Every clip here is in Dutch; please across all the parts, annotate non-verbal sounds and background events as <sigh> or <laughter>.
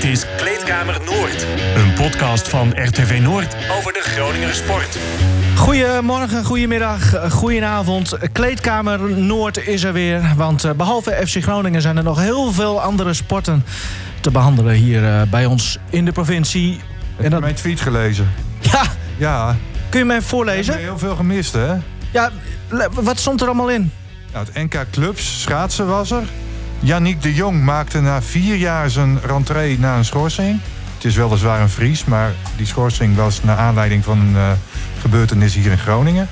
Dit is Kleedkamer Noord. Een podcast van RTV Noord over de Groninger sport. Goedemorgen, goedemiddag, goedenavond. Kleedkamer Noord is er weer. Want eh, behalve FC Groningen zijn er nog heel veel andere sporten te behandelen hier eh, bij ons in de provincie. Heb je dat- mijn tweet gelezen? Ja, Ja. kun je mij voorlezen? hebben heel veel gemist, hè? Ja, wat stond er allemaal in? Nou, het NK Clubs, schaatsen was er. Yannick de Jong maakte na vier jaar zijn rentree na een schorsing. Het is weliswaar een Fries, maar die schorsing was naar aanleiding van een eh, gebeurtenis hier in Groningen.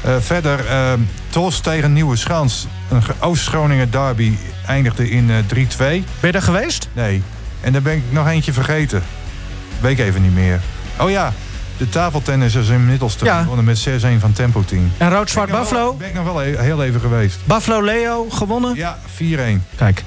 Eh, verder, eh Tos tegen Nieuwe Schans. Een Ge- Oost-Groningen derby eindigde in eh, 3-2. Ben je daar geweest? Nee. En dan ben ik nog eentje vergeten. Weet ik even niet meer. Oh ja, de tafeltennis is inmiddels te Ja. gewonnen met 6-1 van Tempo Team. En Rood-Zwart Buffalo? Ben ik nog wel e- heel even geweest. Buffalo Leo gewonnen? Ja, 4-1. Kijk.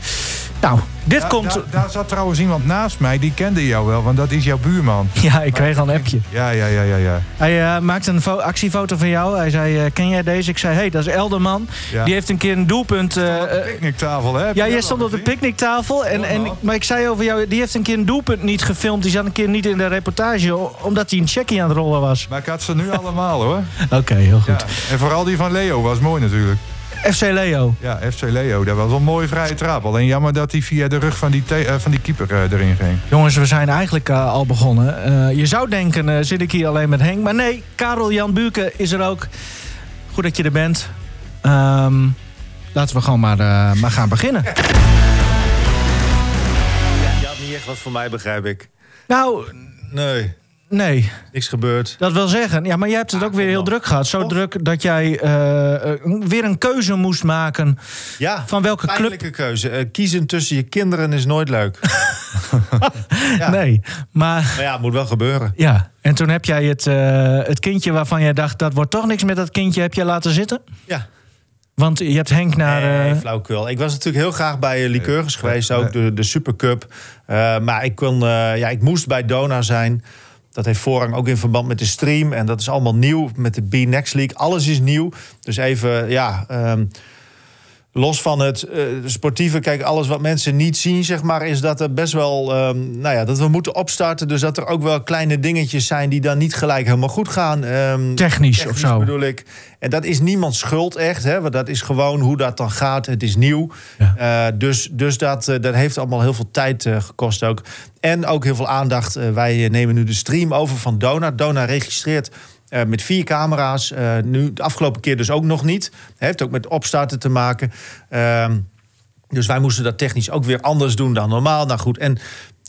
Nou, dit Da- komt... da- daar zat trouwens iemand naast mij, die kende jou wel, want dat is jouw buurman. <laughs> Ja, ik kreeg al een appje. Ja, ja, ja, ja, ja. Hij eh, maakte een fo- actiefoto van jou. Hij zei, eh, ken jij deze? Ik zei, hé, hey, dat is Elderman. Ja. Die heeft een keer een doelpunt... eh, Op de eh, picknicktafel, hè? Heb Ja, je jij stond op de gezien? picknicktafel. En, en, maar ik zei over jou, die heeft een keer een doelpunt niet gefilmd. Die zat een keer niet in de reportage, omdat hij een checkie aan het rollen was. Maar ik had ze nu <laughs> allemaal, hoor. Oké, heel Ja. goed. En vooral die van Leo was mooi natuurlijk. FC Leo. Ja, FC Leo, dat was een mooie vrije trap. Alleen jammer dat hij via de rug van die, eh, van die keeper eh, erin ging. Jongens, we zijn eigenlijk eh, al begonnen. Eh, je zou denken, eh, zit ik hier alleen met Henk. Maar nee, Karel Jan Buurke is er ook. Goed dat je er bent. Ehm, laten we gewoon maar, eh, maar gaan beginnen. Je had niet echt wat voor mij, begrijp ik. Nou, Nee, nee. niks gebeurd. Dat wil zeggen, ja, maar jij hebt het ook weer heel druk gehad. Zo Of- druk dat jij eh, eh, weer een keuze moest maken. Ja, Van welke club? pijnlijke keuze. Eh, kiezen tussen je kinderen is nooit leuk. <laughs> Ja. Nee, maar Maar ja, het moet wel gebeuren. ja. En toen heb jij het, het kindje waarvan jij dacht... dat wordt toch niks met dat kindje, heb jij laten zitten? Ja, Want je hebt Henk naar... nee, flauwekul. Ik was natuurlijk heel graag bij uh, Lycurgus geweest, ook de, de Supercup. Maar ik, kon, ja, ik moest bij Dona zijn. Dat heeft voorrang ook in verband met de stream. En dat is allemaal nieuw met de B-Next League. Alles is nieuw. Dus even, ja... ehm, Los van het eh, sportieve, kijk, alles wat mensen niet zien, zeg maar, is dat er best wel, ehm, nou ja, dat we moeten opstarten. Dus dat er ook wel kleine dingetjes zijn die dan niet gelijk helemaal goed gaan. Ehm, Technisch of zo. bedoel ik. En dat is niemands schuld echt, hè, want dat is gewoon hoe dat dan gaat. Het is nieuw. Ja. Eh, dus dus dat, eh, dat heeft allemaal heel veel tijd gekost ook. En ook heel veel aandacht. Wij nemen nu de stream over van Dona. Dona registreert eh, met vier camera's. Eh, nu de afgelopen keer dus ook nog niet. Heeft ook met opstarten te maken. Ehm, dus wij moesten dat technisch ook weer anders doen dan normaal. Nou goed, en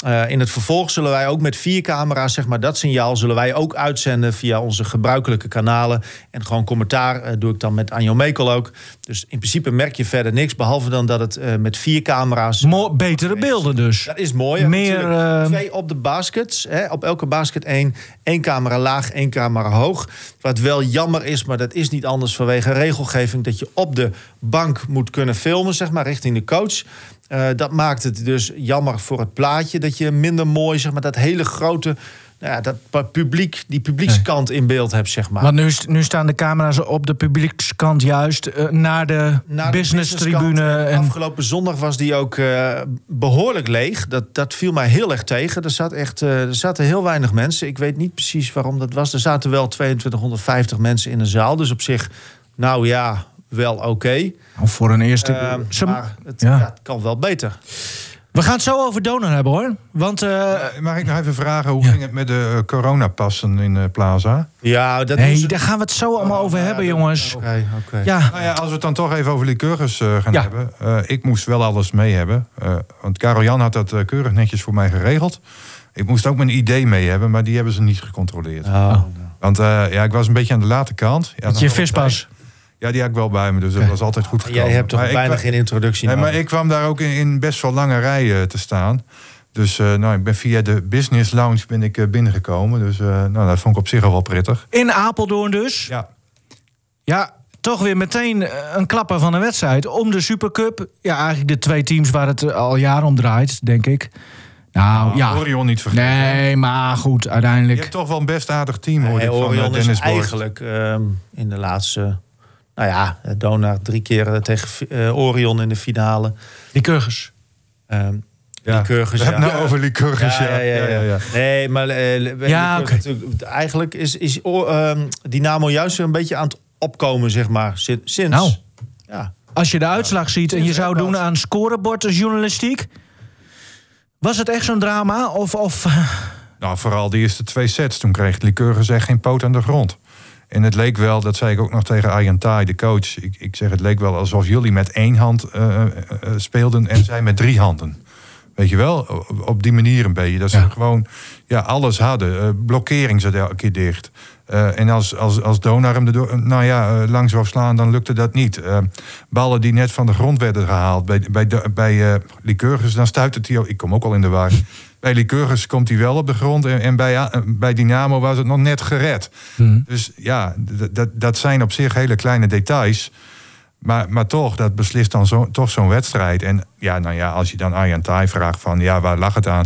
eh, in het vervolg zullen wij ook met vier camera's, zeg maar, dat signaal zullen wij ook uitzenden via onze gebruikelijke kanalen. En gewoon commentaar eh, doe ik dan met Anjo Mekel ook. Dus in principe merk je verder niks, behalve dan dat het eh, met vier camera's. mo- betere beelden dus. Dat is mooi. Meer, Twee op de baskets. Hè, op elke basket één. Eén camera laag, één camera hoog. Wat wel jammer is, maar dat is niet anders vanwege regelgeving... dat je op de bank moet kunnen filmen, zeg maar, richting de coach. Eh, dat maakt het dus jammer voor het plaatje... dat je minder mooi, zeg maar, dat hele grote... Nou ja, dat publiek, die publiekskant in beeld hebt, zeg maar. Want nu, nu staan de camera's op de publiekskant juist eh, naar de Naar de business tribune. En En, Afgelopen zondag was die ook eh, behoorlijk leeg. Dat, dat viel mij heel erg tegen. Er, zat echt, er zaten heel weinig mensen. Ik weet niet precies waarom dat was. Er zaten wel 2250 mensen in de zaal. Dus op zich, nou ja, wel oké. Of voor een eerste... Ze- maar het, ja. ja, het kan wel beter. We gaan het zo over donor hebben hoor. Want eh, Eh, Mag ik nog even vragen, hoe Ja. ging het met de eh, coronapassen in de plaza? Ja, dat nee, daar gaan we het zo allemaal over ja, hebben jongens. Oké, oké. Ja, Nou ja, als we het dan toch even over Lycurgus eh gaan Ja. hebben. Eh, ik moest wel alles mee hebben. Eh, want Karel Jan had dat keurig netjes voor mij geregeld. Ik moest ook mijn idee mee hebben, maar die hebben ze niet gecontroleerd. Oh, Want eh, ja, ik was een beetje aan de late kant. Ja, met je vispas. Ja, die had ik wel bij me, dus dat was altijd goed gekomen. Jij hebt toch Maar bijna geen introductie Nee, maar ik kwam daar ook in, in best wel lange rijen te staan. Dus eh, nou, ik ben via de business lounge ben ik, eh, binnengekomen. Dus eh, nou, dat vond ik op zich al wel prettig. In Apeldoorn dus. Ja, Ja, toch weer meteen een klapper van een wedstrijd. Om de Supercup. Ja, eigenlijk de twee teams waar het al jaren om draait, denk ik. Nou, ja. Orion niet vergeten. Nee, maar goed, Je uiteindelijk. hebt toch wel een best aardig team, hoor van Orion eh, is eigenlijk ehm, in de laatste... Nou ja, Dona drie keer eh, tegen eh, Orion in de finale. Die Kurgers. Ehm, Lycurgus, We hebben ja. het nou over Lycurgus, Ja, ja, ja, ja. Nee, maar eh, Ja, ja, oké. eigenlijk is, is oh, ehm, Dynamo juist weer een beetje aan het opkomen, zeg maar. Sin- Sinds. Nou. Ja. Als je de uitslag ziet en je zou doen aan scorebordjournalistiek... Was het echt zo'n drama? Of, of Nou, vooral de eerste twee sets. Toen kreeg Lycurgus echt geen poot aan de grond. En het leek wel, dat zei ik ook nog tegen Arjen de coach. Ik, ik zeg, het leek wel alsof jullie met één hand eh, eh, eh, speelden en zij met drie handen. Weet je wel, op- die manier een beetje. Dat ze Ja. gewoon ja, alles hadden. Eh, blokkering zat elke keer dicht. En als, als, als Donar hem erdoor, nou ja, langs wou slaan, dan lukte dat niet. Ballen die net van de grond werden gehaald bij, bij, bij Lycurgus, dan stuit het hij ook. Ik kom ook al in de war. Bij Lycurgus komt hij wel op de grond. En, en bij, eh, bij Dynamo was het nog net gered. Dus ja, dat, dat zijn op zich hele kleine details. Maar, maar toch, dat beslist dan zo, toch zo'n wedstrijd. En ja, nou ja, als je dan Arjan Tai vraagt van ja, waar lag het aan?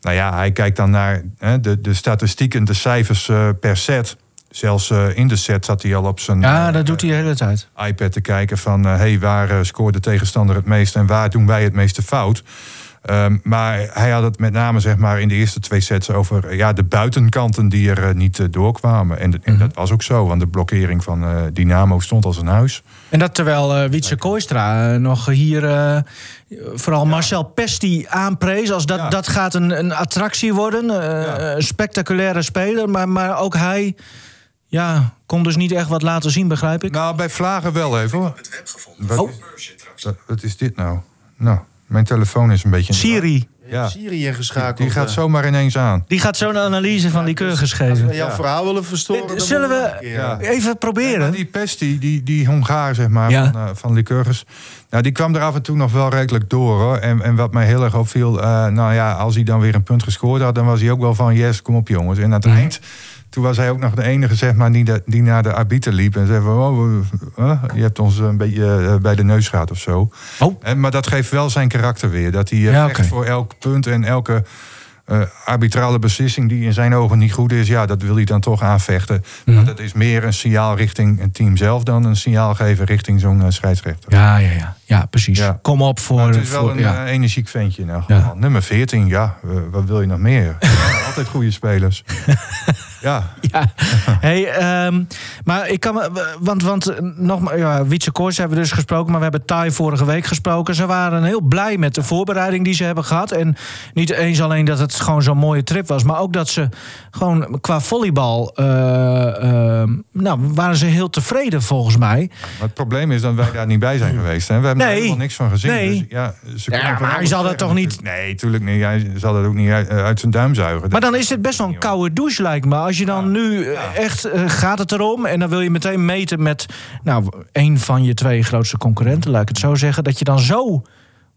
Nou ja, hij kijkt dan naar hè, de, de statistieken, de cijfers eh, per set. Zelfs eh, in de set zat hij al op zijn ja, dat doet hij de hele tijd. iPad te kijken van hey, waar scoort de tegenstander het meest en waar doen wij het meeste fout. Ehm, maar hij had het met name zeg maar, in de eerste twee sets over eh, ja, de buitenkanten die er eh, niet eh, doorkwamen. En, en dat was ook zo, want de blokkering van eh, Dynamo stond als een huis. En dat terwijl eh Wietse Kooistra nog hier eh, vooral Marcel Pesti aanprees. Als dat, Ja. dat gaat een, een attractie worden. eh, Ja. Een spectaculaire speler. Maar, maar ook hij ja, kon dus niet echt wat laten zien, begrijp ik. Nou, bij Vlagen wel even hoor. Wat, Oh. is, wat, wat is dit nou? Nou, mijn telefoon is een beetje... Siri, Ja, Syrië geschakeld. die gaat zomaar ineens aan. die gaat zo'n analyse van die keurgers Als we geven. jouw verhaal willen verstoren... Eh, dan zullen we- Ja. Even Ja, proberen. maar die Pesti, die, die Hongaar, zeg maar, Ja. van, eh, van Lycurgus... Nou, die kwam er af en toe nog wel redelijk door, hoor. En, en wat mij heel erg opviel... eh, nou ja, als hij dan weer een punt gescoord had... dan was hij ook wel van, yes, kom op jongens. En aan het Mhm. eind... Toen was hij ook nog de enige zeg maar, die, de- die naar de arbiter liep. En zei van, oh, je hebt ons een beetje eh, bij de neus gehad of zo. Oh. En, maar dat geeft wel zijn karakter weer. Dat hij eh, Ja, voor elk punt en elke eh, arbitrale beslissing die in zijn ogen niet goed is. Ja, dat wil hij dan toch aanvechten. Mhm. Maar dat is meer een signaal richting het team zelf dan een signaal geven richting zo'n scheidsrechter. Ja, ja, ja. ja precies. Ja. Kom op voor... Maar het is wel voor- een ja. energiek ventje Ja. geval. Nummer 14, ja, wat wil je nog meer? <laughs> Altijd goede spelers. <laughs> ja, <laughs> Ja, hey, ehm, maar ik kan want, want eh, nog maar, ja, Wietse Koors hebben we dus gesproken, maar we hebben Thai vorige week gesproken. Ze waren heel blij met de voorbereiding die ze hebben gehad. En niet eens alleen dat het gewoon zo'n mooie trip was, maar ook dat ze gewoon qua volleybal, ehm, nou, waren ze heel tevreden volgens mij. maar het probleem is dat wij daar niet bij zijn geweest. Hè. We hebben er helemaal niks van gezien. Nee. Dus, ja, ze Ja, maar hij zal dat toch niet-. Nee, tuurlijk niet. Hij zal dat ook niet uit, eh, uit zijn duim zuigen. Maar dan is het best wel een koude douche, lijkt me. Als je dan nu eh, echt eh, gaat het erom en dan wil je meteen meten met nou, een van je twee grootste concurrenten, laat ik het zo zeggen, dat je dan zo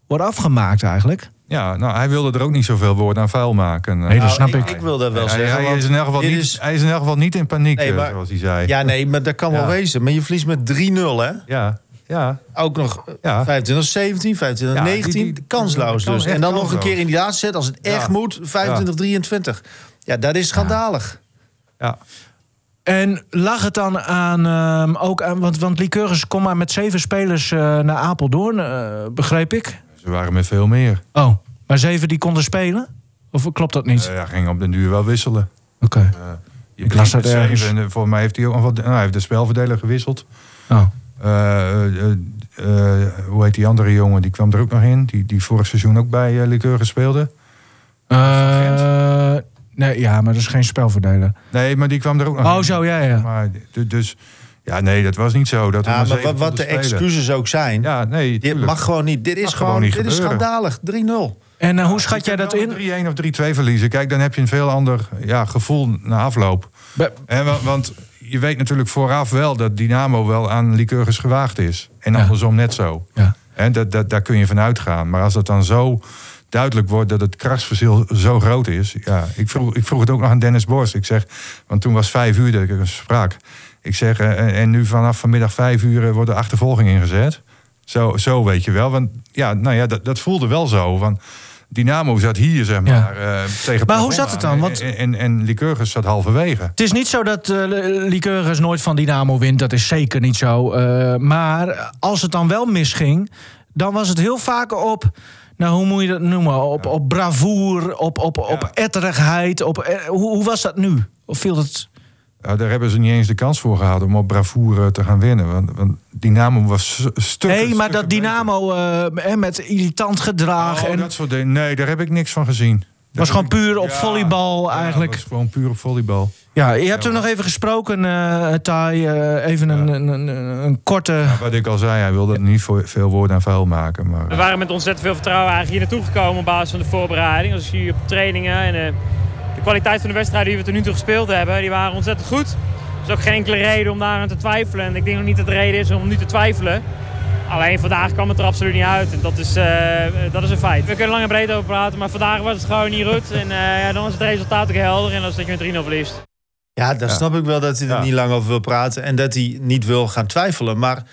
wordt afgemaakt eigenlijk. Ja, nou, hij wilde er ook niet zoveel woorden aan vuil maken. Nee, dat nou, snap ik. ik. Ik wil dat wel hij, zeggen. hij, is in elk geval niet, is- hij is in elk geval niet in paniek, Nee, eh, maar- zoals hij zei. Ja, nee, maar dat kan wel wezen. Maar je verliest met 3-0, hè? ja, ja. Ook nog Ja. 25, 17, 25, Ja, die- 19. die- kansloos kan dus. En dan nog een keer in die laatste set, als het echt Ja. moet, 25, 23. Ja, dat is schandalig. Ja. En lag het dan aan, ehm, ook aan, want, want Lycurgus kon maar met zeven spelers eh, naar Apeldoorn, eh, begreep ik. Ze waren met veel meer. Oh, maar zeven die konden spelen? Of klopt dat niet? Eh, hij ging op den duur wel wisselen. Oké. Je Ik las dat ergens. en, Volgens mij heeft hij ook wat. Nou, hij heeft de spelverdeler gewisseld. Oh. Hoe heet die andere jongen? Die kwam er ook nog in. Die, die vorig seizoen ook bij uh, Lycurgus speelde. Nee, ja, maar dat is geen spelverdeler. Nee, maar die kwam er ook nog Oh, in. zo, ja, ja. Maar, dus, ja, nee, dat was niet zo. Dat Ja, maar wat, wat de spelen. excuses ook zijn, Ja, nee, dit mag gewoon niet. Dit is Mag gewoon, niet dit is schandalig. 3-0. En eh, hoe schat jij dat in? wel 3-1 of 3-2 verliezen. Kijk, dan heb je een veel ander ja, gevoel na afloop. Be- wa- want je weet natuurlijk vooraf wel dat Dynamo wel aan Lycurgus gewaagd is. En Ja. andersom net zo. Ja. Hè, dat, dat, daar kun je van uitgaan. Maar als het dan zo duidelijk wordt dat het krachtsverschil zo groot is. Ja, ik, vroeg, ik vroeg het ook nog aan Dennis Borst. Ik zeg, want toen was vijf uur dat ik sprak. Ik zeg, eh, en nu vanaf vanmiddag vijf uur eh, wordt de achtervolging ingezet. Zo, zo weet je wel. Want ja, nou ja, dat, dat voelde wel zo. Want Dynamo zat hier, zeg Ja. maar, eh, tegen Maar hoe zat het dan? Want- En, en, en Lycurgus zat halverwege. Het is niet zo dat eh Lycurgus nooit van Dynamo wint. Dat is zeker niet zo. Eh, maar als het dan wel misging, dan was het heel vaak op... nou, hoe moet je dat noemen? Op, op bravoer, op, op, op etterigheid. Op, eh, hoe, hoe was dat nu? Of viel het... Ja, daar hebben ze niet eens de kans voor gehad om op bravoure te gaan winnen. Want, want Dynamo was st- stukken... Nee, maar dat Dynamo eh, hè, met irritant gedrag. Oh, en dat soort dingen. Nee, daar heb ik niks van gezien. Was gewoon puur op Ja, volleybal Ja, eigenlijk. was gewoon puur op volleybal. Ja, je hebt hem nog even gesproken, eh Tai. eh, even een, een, een, een korte... Wat ik al zei, hij wilde niet voor veel woorden aan vuil maken. Maar, We waren met ontzettend veel vertrouwen eigenlijk hier naartoe gekomen op basis van de voorbereiding. Als je hier op trainingen en eh, de kwaliteit van de wedstrijden die we tot nu toe gespeeld hebben, die waren ontzettend goed. Er is ook geen enkele reden om daar aan te twijfelen. En ik denk ook niet dat de reden is om nu te twijfelen. Alleen vandaag kwam het er absoluut niet uit. En dat is, eh, dat is een feit. We kunnen lang en breed over praten, maar vandaag was het gewoon niet goed. En eh, ja, dan is het resultaat ook helder en dat is dat je met 3-0 verliest. Ja, dan snap ik wel dat hij er Ja. niet lang over wil praten en dat hij niet wil gaan twijfelen. Maar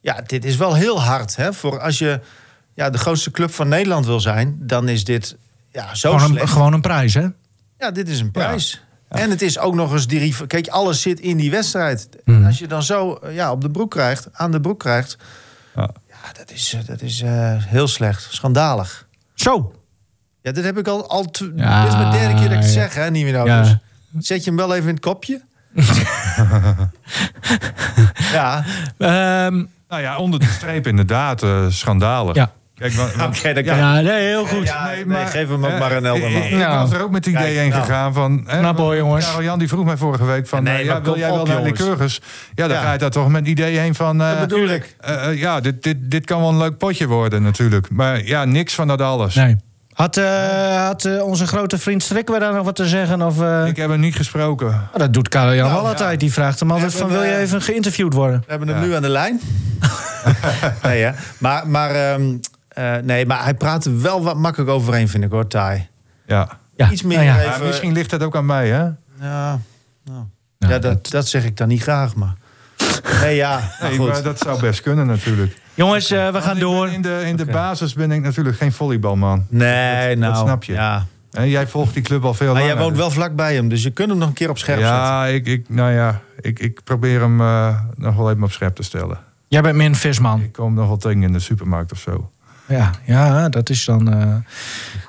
ja, dit is wel heel hard. Hè? Voor als je ja, de grootste club van Nederland wil zijn, dan is dit ja, zo Gewoon een, slecht. gewoon een prijs, hè? Ja, dit is een prijs. En het is ook nog eens die Kijk, alles zit in die wedstrijd. Mhm. En als je dan zo eh, ja, op de broek krijgt, aan de broek krijgt, Ja. ja, dat is, eh, dat is eh, heel slecht, schandalig. Zo. Ja, dit heb ik al, al dit is mijn derde keer dat ik het ja. zeg, hè, Nivino. Ja. Dus zet je hem wel even in het kopje? <laughs> ja, Ehm, Nou ja, onder de streep inderdaad, eh schandalig. Ja. Kijk, wa- <laughs> wa- oké, dan kan ja, nee, heel goed. Ja, nee, geef hem ook maar een helder man. Ik, ik Ja. was er ook met het idee Kijk, heen nou. gegaan van... hè, Knap hoor, want jongens. Karel Jan die vroeg mij vorige week van... Nee, eh, maar ja, wil jij op, wel naar. Lycurgus? Ja, dan Ja. ga je daar toch met het idee heen van... eh, dat bedoel ik. eh, eh, ja, dit, dit, dit kan wel een leuk potje worden natuurlijk. Maar ja, niks van dat alles. Nee. Had, eh, had eh, onze grote vriend Strikker daar nog wat te zeggen? Of, eh, Ik heb hem niet gesproken. Oh, dat doet Karel Jan Nou, wel altijd. Die vraagt hem altijd van, wil je eh, even geïnterviewd worden? We hebben hem Ja. nu aan de lijn. <laughs> nee, hè? Maar, maar, ehm, eh, nee, maar hij praat er wel wat makkelijk overheen, vind ik hoor, Tai. Ja. Ja. Iets meer Nou ja. Ja, even... misschien ligt het ook aan mij, hè? Ja, nou. Ja dat, dat zeg ik dan niet graag, maar... Nee, ja, maar Nee, goed. maar dat zou best kunnen natuurlijk. Jongens, eh, we gaan door. In de, in de basis ben ik natuurlijk geen volleybalman. Nee, dat nou... snap je. Ja. En jij volgt die club al veel Maar langer. jij woont dus- wel vlakbij hem, dus je kunt hem nog een keer op scherp zetten. Ja, ik, ik, nou ja, ik, ik probeer hem eh, nog wel even op scherp te stellen. Jij bent min visman. Ik kom nog wel tegen in de supermarkt of zo. Ja, ja dat is dan... eh,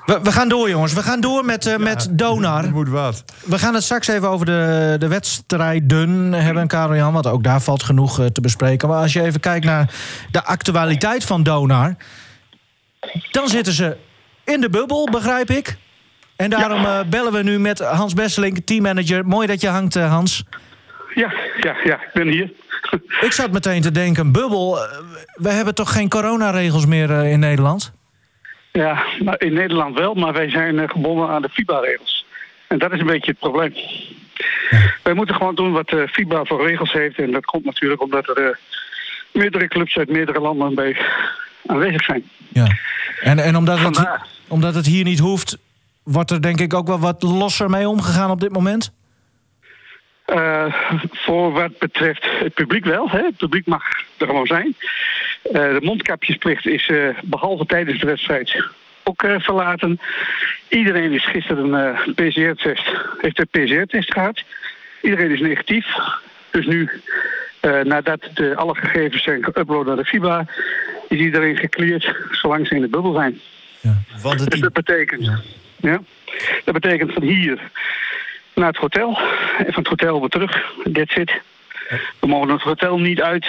We, we gaan door, jongens. We gaan door met, eh, met Donar. Moet wat. We gaan het straks even over de, de wedstrijden hebben, Karel Jan. Want ook daar valt genoeg eh, te bespreken. Maar als je even kijkt naar de actualiteit van Donar... dan zitten ze in de bubbel, begrijp ik. En daarom bellen we nu met Hans Besselink, teammanager. Mooi dat je hangt, Hans. Ja, ja, ja, ik ben hier. <laughs> Ik zat meteen te denken, bubbel... eh, we hebben toch geen coronaregels meer eh, in Nederland? Ja, nou, in Nederland wel, maar wij zijn eh, gebonden aan de FIBA-regels. En dat is een beetje het probleem. Wij moeten gewoon doen wat de FIBA voor regels heeft. En dat komt natuurlijk omdat er meerdere clubs uit meerdere landen bij aanwezig zijn. Ja. En, en omdat, het, Vandaar. omdat het hier niet hoeft... wordt er denk ik ook wel wat losser mee omgegaan op dit moment? Eh, voor wat betreft het publiek wel. Hè? Het publiek mag er gewoon zijn. Eh, de mondkapjesplicht is eh, behalve tijdens de wedstrijd ook eh, verlaten. Iedereen is gisteren een eh, PCR-test, heeft een PCR-test gehad. Iedereen is negatief. Dus nu, eh, nadat de, alle gegevens zijn geüpload naar de FIBA, is iedereen gecleared zolang ze in de bubbel zijn. Want het Dus dat betekent, ja. dat betekent van hier naar het hotel en van het hotel weer terug. That's it. We mogen het hotel niet uit.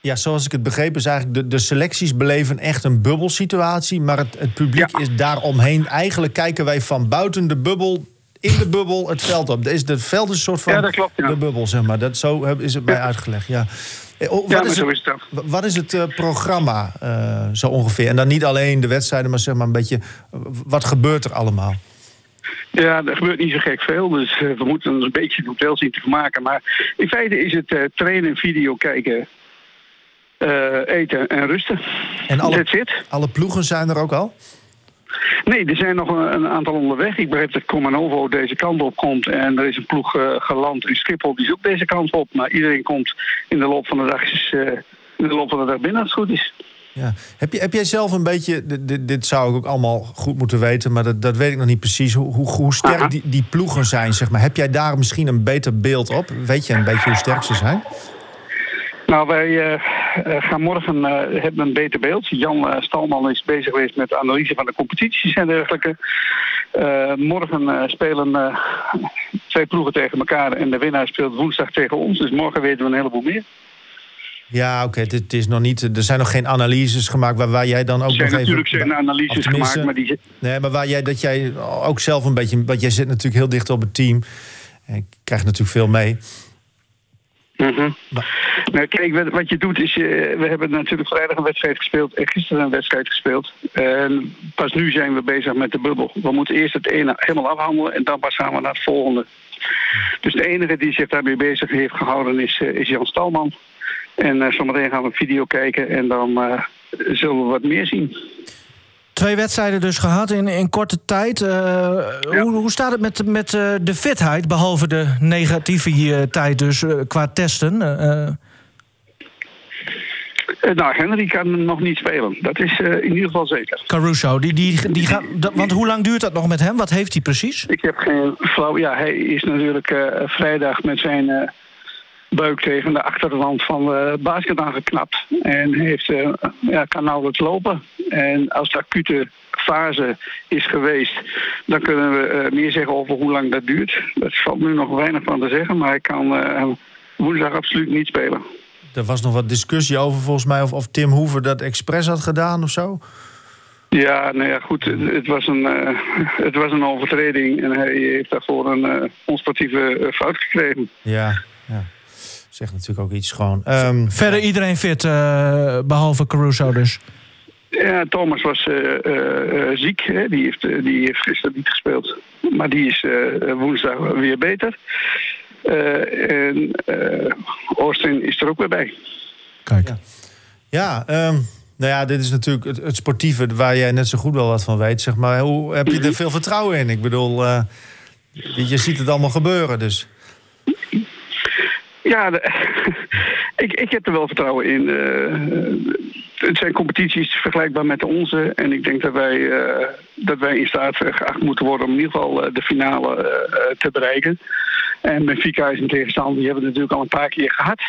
Ja, zoals ik het begreep is eigenlijk de, de selecties beleven echt een bubbelsituatie. Maar het, het publiek Ja. is daaromheen. Eigenlijk kijken wij van buiten de bubbel, in de bubbel, het veld op. Is het veld is een soort van Ja, dat klopt, ja. de bubbel, zeg maar. Dat, zo is het mij uitgelegd, ja. Oh, Wat is het, is wat is het programma eh, zo ongeveer? En dan niet alleen de wedstrijden, maar zeg maar een beetje... eh, wat gebeurt er allemaal? Ja, er gebeurt niet zo gek veel. Dus eh, we moeten ons een beetje het hotel zien te vermaken. Maar in feite is het eh, trainen, video kijken, eh, eten en rusten. En alle-. Alle ploegen zijn er ook al? Nee, er zijn nog een, aantal onderweg. Ik begreep dat Comanovo deze kant op komt. En er is een ploeg eh, geland in Schiphol, die is ook deze kant op. Maar iedereen komt in de loop van de dag, is, in de loop van de dag binnen als het goed is. Ja. Heb, je, heb jij zelf een beetje, dit, dit, zou ik ook allemaal goed moeten weten, maar dat, dat weet ik nog niet precies, hoe, hoe, hoe sterk die, die ploegen zijn, zeg maar. Heb jij daar misschien een beter beeld op? Weet je een beetje hoe sterk ze zijn? Nou, wij uh, gaan morgen uh, hebben een beter beeld. Jan Stalman is bezig geweest met analyse van de competities en dergelijke. morgen spelen twee ploegen tegen elkaar en de winnaar speelt woensdag tegen ons. Dus morgen weten we een heleboel meer. Ja, oké. Okay. Het is nog niet. Er zijn nog geen analyses gemaakt waar, waar jij dan ook er zijn nog natuurlijk even. zijn analyses gemaakt, maar die. Nee, maar waar jij dat jij ook zelf een beetje. Want jij zit natuurlijk heel dicht op het team. En krijgt natuurlijk veel mee. Mm -hmm. nou, kijk, wat je doet is, je, we hebben natuurlijk vrijdag een wedstrijd gespeeld en gisteren een wedstrijd gespeeld. En pas nu zijn we bezig met de bubbel. We moeten eerst het ene helemaal afhandelen en dan pas gaan we naar het volgende. Dus de enige die zich daarmee bezig heeft gehouden is, is Jan Stalman. En uh, zometeen gaan we een video kijken en dan uh, zullen we wat meer zien. Twee wedstrijden dus gehad in, in korte tijd. Uh, ja. hoe, hoe staat het met, met de fitheid, behalve de negatieve tijd dus qua testen? nou, Henry kan nog niet spelen. Dat is in ieder geval zeker. Caruso, die, die, die gaat, want hoe lang duurt dat nog met hem? Wat heeft hij precies? Ik heb geen flauw... Ja, hij is natuurlijk vrijdag met zijn buik tegen de achterwand van de basket aangeknapt. En heeft, uh, ja, kan nauwelijks lopen. En als de acute fase is geweest, dan kunnen we uh, meer zeggen over hoe lang dat duurt. Dat valt nu nog weinig van te zeggen, maar hij kan uh, woensdag absoluut niet spelen. Er was nog wat discussie over volgens mij of, of Tim Hoever dat expres had gedaan of zo. Ja, nou ja, goed. Het was een, uh, het was een overtreding en hij heeft daarvoor een uh, onsportieve fout gekregen. Ja, ja zegt natuurlijk ook iets gewoon. Um, Verder iedereen fit, uh, behalve Caruso dus? Ja, Thomas was uh, uh, ziek. Hè? Die, heeft, die heeft gisteren niet gespeeld. Maar die is woensdag weer beter. en Austin is er ook weer bij. Kijk. Ja, ja um, nou ja, dit is natuurlijk het, het, sportieve waar jij net zo goed wel wat van weet. Zeg maar. Hoe heb je er veel vertrouwen in? Ik bedoel, je, je ziet het allemaal gebeuren dus. Ja, de, <laughs> ik, ik heb er wel vertrouwen in. Uh, het zijn competities vergelijkbaar met de onze. En ik denk dat wij, uh, dat wij in staat geacht moeten worden om in ieder geval uh, de finale te bereiken. En Benfica is een tegenstander, die hebben we natuurlijk al een paar keer gehad.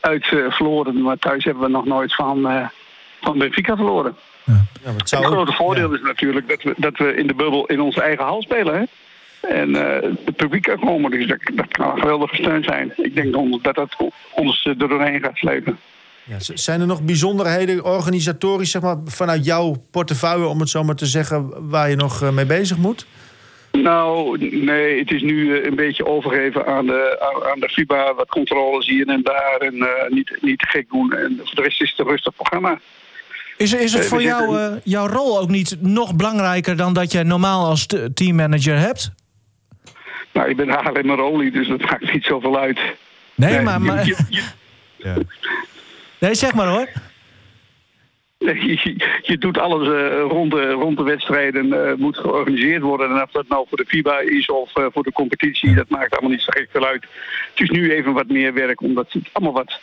Uit verloren, maar thuis hebben we nog nooit van, van Benfica verloren. Ja. Ja, het, zou het grote voordeel is natuurlijk dat we, dat we in de bubbel in onze eigen hal spelen. Hè? En uh, het publiek kan komen, dus dat, dat, kan een geweldige steun zijn. Ik denk dat dat ons er doorheen gaat slepen. Ja, zijn er nog bijzonderheden organisatorisch zeg maar, vanuit jouw portefeuille, om het zo maar te zeggen, waar je nog mee bezig moet? Nou, nee, het is nu een beetje overgeven aan de, aan de FIBA, wat controles hier en daar en uh, niet, niet te gek doen. En voor de rest is het een rustig programma. Is, is het voor jou, uh, jouw rol ook niet nog belangrijker dan dat je normaal als teammanager hebt? Nou, ik ben Haarlemmer Rolie, dus dat maakt niet zoveel uit. Nee, nee maar... maar... Je, je, ja. Nee, zeg maar hoor. Je, je doet alles uh, rond, de, rond de wedstrijden, uh, moet georganiseerd worden. En of dat nou voor de FIBA is of uh, voor de competitie, dat maakt allemaal niet zo gek veel uit. Het is nu even wat meer werk, omdat het allemaal wat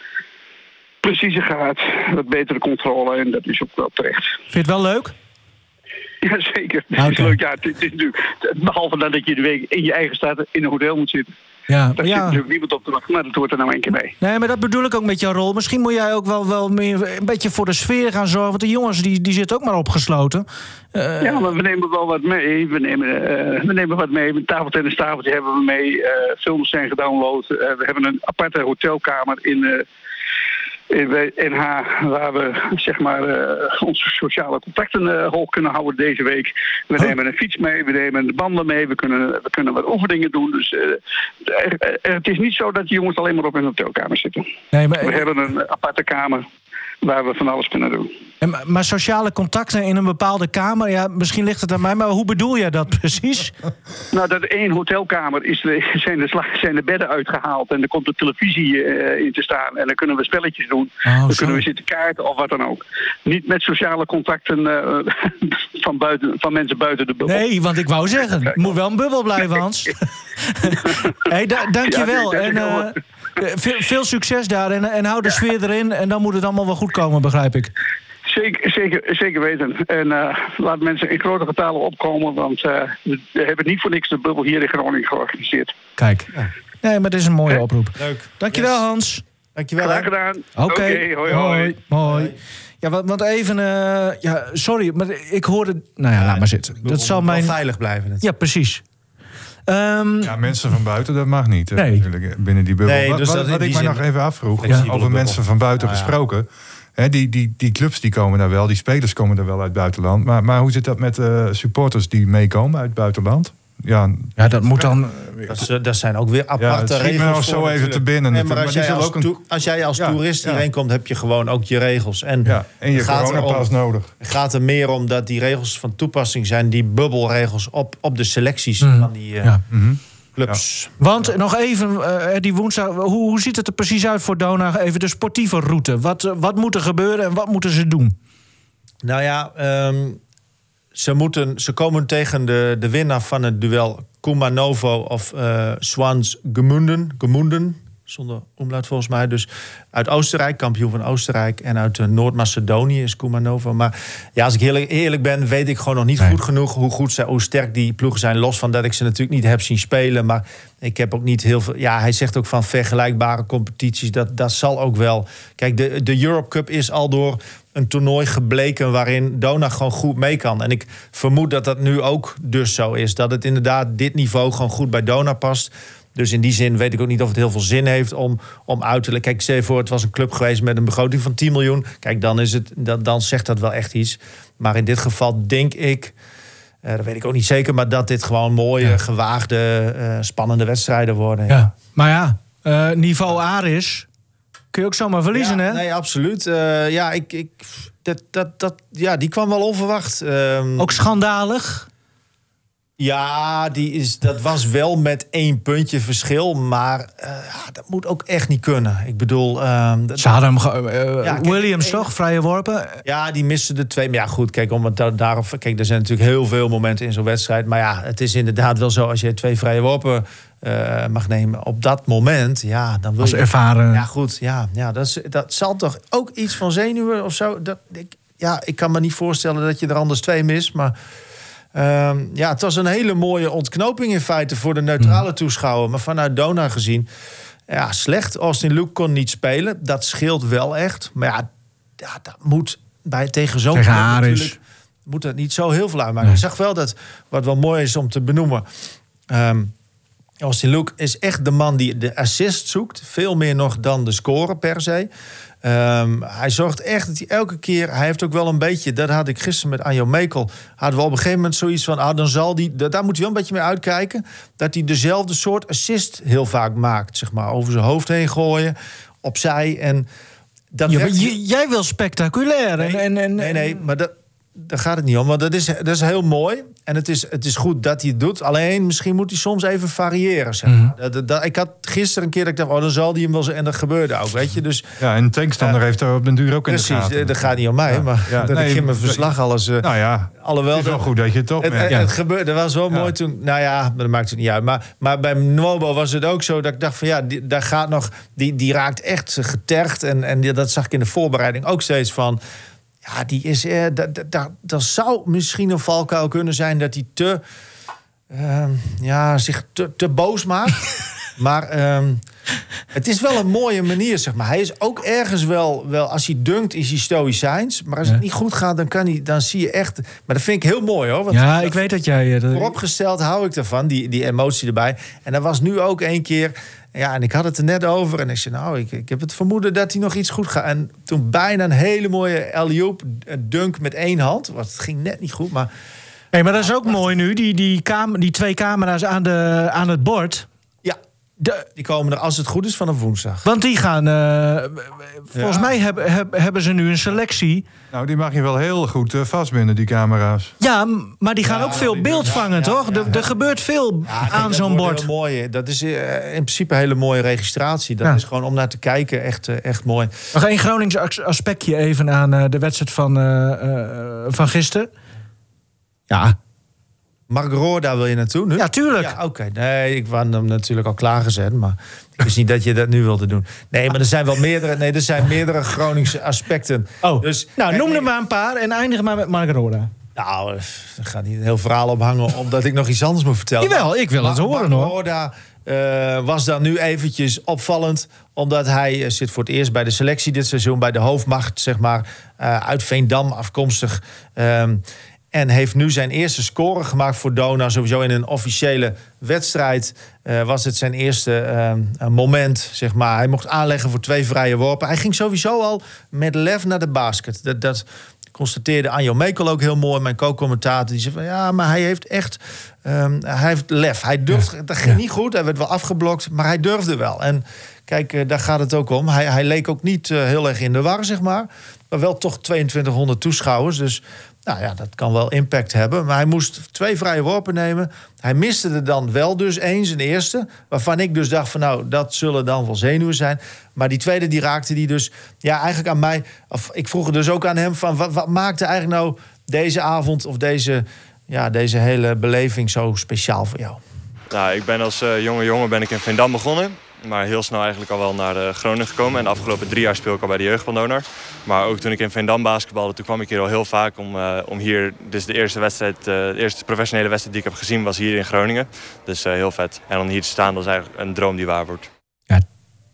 preciezer gaat. Wat betere controle en dat is ook wel terecht. Vind je het wel leuk? <laughs> Ja, zeker. Het is leuk. Ja, het, is natuurlijk, behalve dan dat je de week in je eigen staat in een hotel moet zitten. Ja, Daar ja. zit natuurlijk niemand op te wachten, maar dat hoort er nou één keer mee. Nee, maar dat bedoel ik ook met jouw rol. Misschien moet jij ook wel, wel meer een beetje voor de sfeer gaan zorgen. Want de jongens die, die zitten ook maar opgesloten. Uh, ja, maar we nemen wel wat mee. We nemen, uh, we nemen wat mee. Een tafeltennis tafeltje hebben we mee. Uh, films zijn gedownload. we hebben een aparte hotelkamer in in NH, waar we zeg maar uh, onze sociale contacten uh, hoog kunnen houden deze week. We oh. nemen een fiets mee, we nemen de banden mee, we kunnen, we kunnen wat oefeningen doen. Dus uh, het is niet zo dat de jongens alleen maar op een hotelkamer zitten. Nee, maar, we hebben een aparte kamer waar we van alles kunnen doen. En, maar sociale contacten in een bepaalde kamer, ja, misschien ligt het aan mij, maar hoe bedoel jij dat precies? <laughs> nou, dat één hotelkamer is de, <laughs> zijn, de slag, zijn de bedden uitgehaald en er komt de televisie uh, in te staan en dan kunnen we spelletjes doen. Oh, dan zo. kunnen we zitten kaarten of wat dan ook. Niet met sociale contacten uh, <laughs> van, buiten, van mensen buiten de bubbel. Nee, want ik wou zeggen, moet wel een bubbel blijven, Hans. hey, da dankjewel. Ja, en, uh, veel, veel, succes daar en, en hou de sfeer erin en dan moet het allemaal wel goed komen, begrijp ik. Zeker, zeker, zeker weten. En uh, laat mensen in grote getalen opkomen, want uh, we hebben niet voor niks de bubbel hier in Groningen georganiseerd. Kijk, nee, maar het is een mooie oproep. Leuk. Dankjewel, yes. Hans. Dankjewel. Graag gedaan. Oké, hoi, hoi. hoi. Ja, want, even... eh, ja, sorry, maar ik hoorde... Nou ja, laat maar zitten. Dat zal mijn... veilig blijven. Het. Ja, precies. Ehm, Ja, mensen van buiten, dat mag niet. Nee. natuurlijk, binnen die bubbel. Nee, wat dus wat, ik me zin- nog even afvroeg, over bubbel. mensen van buiten Nou ja. gesproken. Hè, die, die, die clubs die komen daar wel, die spelers komen er wel uit het buitenland. Maar, maar hoe zit dat met eh, supporters die meekomen uit het buitenland? Ja, ja, dat moet dan... Dat, is, eh, dat zijn ook weer ja, aparte me regels. nog zo voor even te binnen. Nee, maar als die jij zullen als, ook een- als jij als Ja, toerist ja. hierheen komt, heb je gewoon ook je regels. En ja, en je gaat coronapas erom- nodig. Het gaat er meer om dat die regels van toepassing zijn, die bubbelregels op, op de selecties Mhm. van die eh, Ja. Mhm. clubs. Want nog even, eh, die woensdag, hoe, hoe ziet het er precies uit voor Dona? Even de sportieve route. Wat, wat moet er gebeuren en wat moeten ze doen? Nou ja, ehm, ze, moeten, ze komen tegen de, de winnaar van het duel Kumanovo of eh Swans Gemunden. Gemunden, zonder omlaut volgens mij. Dus uit Oostenrijk, kampioen van Oostenrijk. En uit eh, Noord-Macedonië is Kumanovo. Maar ja, als ik eerlijk, eerlijk ben, weet ik gewoon nog niet Nee. goed genoeg hoe, goed ze, hoe sterk die ploegen zijn. Los van dat ik ze natuurlijk niet heb zien spelen. Maar ik heb ook niet heel veel. Ja, hij zegt ook van vergelijkbare competities. Dat, dat zal ook wel. Kijk, de, de Europe Cup is al door een toernooi gebleken waarin Dona gewoon goed mee kan. En ik vermoed dat dat nu ook dus zo is. Dat het inderdaad dit niveau gewoon goed bij Dona past. Dus in die zin weet ik ook niet of het heel veel zin heeft om, om uit te leggen. Kijk, stel voor, het was een club geweest met een begroting van 10 miljoen. Kijk, dan, is het, dan, dan zegt dat wel echt iets. Maar in dit geval denk ik, eh, dat weet ik ook niet zeker... maar dat dit gewoon mooie, Ja. gewaagde, eh, spannende wedstrijden worden. Ja. Maar ja, eh, niveau Aris kun je ook zomaar verliezen, ja, hè? Nee, absoluut. Eh, ja, ik, ik, dat, dat, dat, ja, die kwam wel onverwacht. Ehm, Ook schandalig. Ja, die is, dat was wel met één puntje verschil. Maar eh, dat moet ook echt niet kunnen. Ik bedoel, dat- Ze hadden hem... eh, Ja, Williams toch? Vrije worpen? ja, die misten de twee. Maar ja, goed, kijk, om het daarop. Kijk, er zijn natuurlijk heel veel momenten in zo'n wedstrijd. Maar ja, het is inderdaad wel zo. Als je twee vrije worpen eh, mag nemen op dat moment, ja, dan wil Als je. ervaren... Ja, goed, ja, ja dat, is, dat zal toch ook iets van zenuwen of zo. Dat, ik, ja, ik kan me niet voorstellen dat je er anders twee mist. Maar ehm, ja, het was een hele mooie ontknoping in feite voor de neutrale toeschouwer. Maar vanuit Dona gezien, ja, slecht. Austin Luke kon niet spelen. Dat scheelt wel echt. Maar ja, ja dat moet bij tegen zo'n Tegen natuurlijk moet dat niet zo heel veel uitmaken. Nee. Ik zag wel dat, wat wel mooi is om te benoemen... ehm, Austin Luke is echt de man die de assist zoekt. Veel meer nog dan de score per se. Ehm, hij zorgt echt dat hij elke keer... Hij heeft ook wel een beetje... Dat had ik gisteren met Anjo Mekel. Hadden we op een gegeven moment zoiets van... Ah, dan zal die, da- daar moet hij wel een beetje mee uitkijken. Dat hij dezelfde soort assist heel vaak maakt. Zeg maar, over zijn hoofd heen gooien. Opzij. En dat Ja, werkt- jij wil spectaculair. En, en, en, Nee, nee, maar dat, daar gaat het niet om. Want dat is, dat is heel mooi. En het is, het is goed dat hij het doet. Alleen misschien moet hij soms even variëren. Zeg Mhm. maar. dat, dat- dat- ik had gisteren een keer dat ik dacht... Oh, dan zal hij hem wel zo. En dat gebeurde ook, weet je. Dus Ja, en tegenstander heeft er op den duur ook in de precies, gaten. eh, dat gaat niet om mij. Ja. Maar Ja, <laughs> dat nee, ik in mijn verslag alles... eh, Nou ja, alhoewel... het is wel goed dat je het het, opmerkt. het, Ja. het gebeurde, dat was wel mooi toen. Nou ja, maar dat maakt het niet uit. Maar, maar bij Nobo was het ook zo dat ik dacht van ja, die, daar gaat nog, die, die raakt echt getergd. En, en dat zag ik in de voorbereiding ook steeds van. Ja, die is. Eh, dat, zou misschien een valkuil kunnen zijn dat hij te. ehm, ja, zich te, te boos maakt. <laughs> maar ehm, het is wel een mooie manier, zeg maar. Hij is ook ergens wel, wel als hij dunkt, is hij stoïcijns. Maar als het niet goed gaat, dan, kan hij, dan zie je echt... Maar dat vind ik heel mooi, hoor. Want ja, ik weet dat jij... eh, dat- Vooropgesteld hou ik ervan, die, die emotie erbij. En dat was nu ook één keer... Ja, en ik had het er net over. En ik zei, nou, ik, ik heb het vermoeden dat hij nog iets goed gaat. En toen bijna een hele mooie alley-oop, een dunk met één hand. Want het ging net niet goed, maar... Nee, maar dat is ook mooi nu. Die, die, die twee camera's aan, de, aan het bord. De, die komen er, als het goed is, vanaf woensdag. want die gaan... eh, volgens Ja. mij heb, heb- hebben ze nu een selectie. Nou, die mag je wel heel goed eh, vastbinden, die camera's. Ja, maar die gaan ook veel die- beeld vangen, ja, toch? ja, Er- Er gebeurt veel aan zo'n bord. Heel mooi. Dat is eh, in principe een hele mooie registratie. Dat Ja. is gewoon om naar te kijken echt, eh, echt mooi. Nog één Gronings as- aspectje even aan eh, de wedstrijd van, eh, eh, van gisteren. Ja, Mark daar wil je naartoe nu? ja tuurlijk. Ja, oké. Nee, ik had hem natuurlijk al klaargezet, maar ik wist niet dat je dat nu wilde doen. Nee, maar er zijn wel meerdere, nee, er zijn meerdere Groningse aspecten. Oh, Dus, nou, kijk, noem nee, er maar een paar en eindig maar met Mark Roda. Nou, er gaat niet een heel verhaal ophangen omdat ik nog iets anders moet vertellen. Jawel, ik wil het horen maar hoor. Roda eh, was dan nu eventjes opvallend. Omdat hij eh, zit voor het eerst bij de selectie dit seizoen. Bij de hoofdmacht, zeg maar. eh, uit Veendam afkomstig. Ehm, en heeft nu zijn eerste score gemaakt voor Dona. Sowieso in een officiële wedstrijd eh, was het zijn eerste ehm, moment, zeg maar. Hij mocht aanleggen voor twee vrije worpen. Hij ging sowieso al met lef naar de basket. Dat, dat constateerde Anjo Mekel ook heel mooi, mijn co-commentator. Die zei van ja, maar hij heeft echt ehm, hij heeft lef. Hij durft, dat ging niet goed, hij werd wel afgeblokt, maar hij durfde wel. En kijk, eh, daar gaat het ook om. Hij, hij leek ook niet eh, heel erg in de war, zeg maar. Maar wel toch 2200 toeschouwers. Dus nou ja, dat kan wel impact hebben. Maar hij moest twee vrije worpen nemen. Hij miste er dan wel dus eens, een eerste. Waarvan ik dus dacht van nou, dat zullen dan wel zenuwen zijn. Maar die tweede, die raakte die dus ja, eigenlijk aan mij. Of ik vroeg dus ook aan hem van wat, wat maakte eigenlijk nou deze avond of deze, ja, deze hele beleving zo speciaal voor jou? Nou, ik ben als eh, jonge jongen ben ik in Veendam begonnen. Maar heel snel eigenlijk al wel naar eh, Groningen gekomen. En de afgelopen drie jaar speel ik al bij de jeugd van Donar. Maar ook toen ik in Veendam basketbalde, toen kwam ik hier al heel vaak om, eh, om hier... Dus de eerste wedstrijd, eh, de eerste professionele wedstrijd die ik heb gezien was hier in Groningen. Dus eh, heel vet. En om hier te staan, dat is eigenlijk een droom die waar wordt.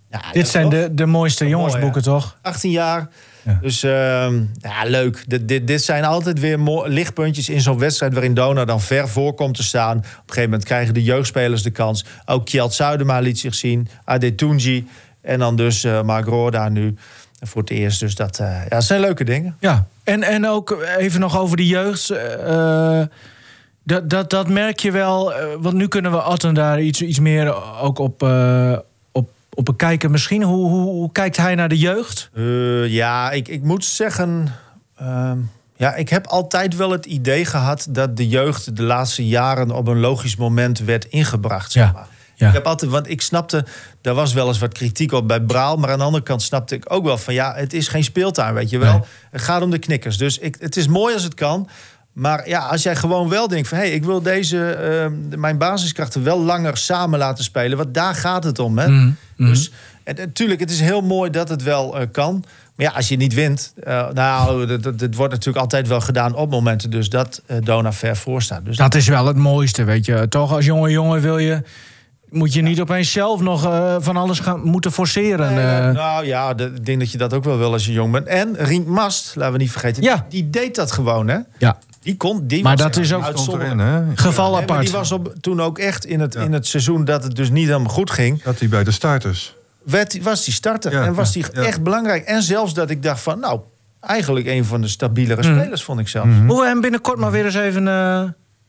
Ja, Dit zijn de, de mooiste Mooi, jongensboeken, toch? 18 jaar. Ja. Dus ehm, ja, leuk. Dit, dit, dit zijn altijd weer lichtpuntjes in zo'n wedstrijd... waarin Dona dan ver voor komt te staan. Op een gegeven moment krijgen de jeugdspelers de kans. Ook Kjeld Zuidema liet zich zien. Adetunji. En dan dus eh Mark Roorda nu voor het eerst. Dus dat, eh, ja, zijn leuke dingen. Ja, en, en ook even nog over de jeugd. eh, dat, dat, dat merk je wel. want nu kunnen we Atten daar iets, iets meer ook op, op, bekijken. Misschien, hoe, hoe, hoe kijkt hij naar de jeugd? Eh, ja, ik, ik moet zeggen. ehm, ja, ik heb altijd wel het idee gehad dat de jeugd de laatste jaren op een logisch moment werd ingebracht. Zeg Ja, maar. ja. Ik heb altijd, want ik snapte, daar was wel eens wat kritiek op bij Braal, maar aan de andere kant snapte ik ook wel van ja, het is geen speeltuin, weet je wel. Nee. Het gaat om de knikkers. Dus ik, het is mooi als het kan. Maar ja, als jij gewoon wel denkt van hé, hey, ik wil deze, ehm, mijn basiskrachten wel langer samen laten spelen, want daar gaat het om. Hè? Mhm, mhm. Dus en, natuurlijk, het is heel mooi dat het wel eh, kan. Maar ja, als je niet wint, eh, nou, dat- wordt natuurlijk altijd wel gedaan op momenten. Dus dat eh Dona ver voor staat. Dus Dat is wel het mooiste, weet je. Toch als jonge jongen wil je... Moet je niet opeens zelf nog van alles gaan moeten forceren. Nou ja, de- ik denk dat je dat ook wel wil als je jong bent. En Rient Mast, laten we niet vergeten, Ja. die deed dat gewoon, hè? ja, Die kon, die Maar was dat is ook- uitzonderlijk. Geval Nee, maar apart. die was op, toen ook echt in het, Ja. in het seizoen dat het dus niet helemaal goed ging. Dat hij bij de starters. Werd, was die starter Ja, en was die ja. echt belangrijk. En zelfs dat ik dacht van, nou, eigenlijk een van de stabielere Mhm. spelers, vond ik zelf. Moeten we hem binnenkort maar weer eens even... eh,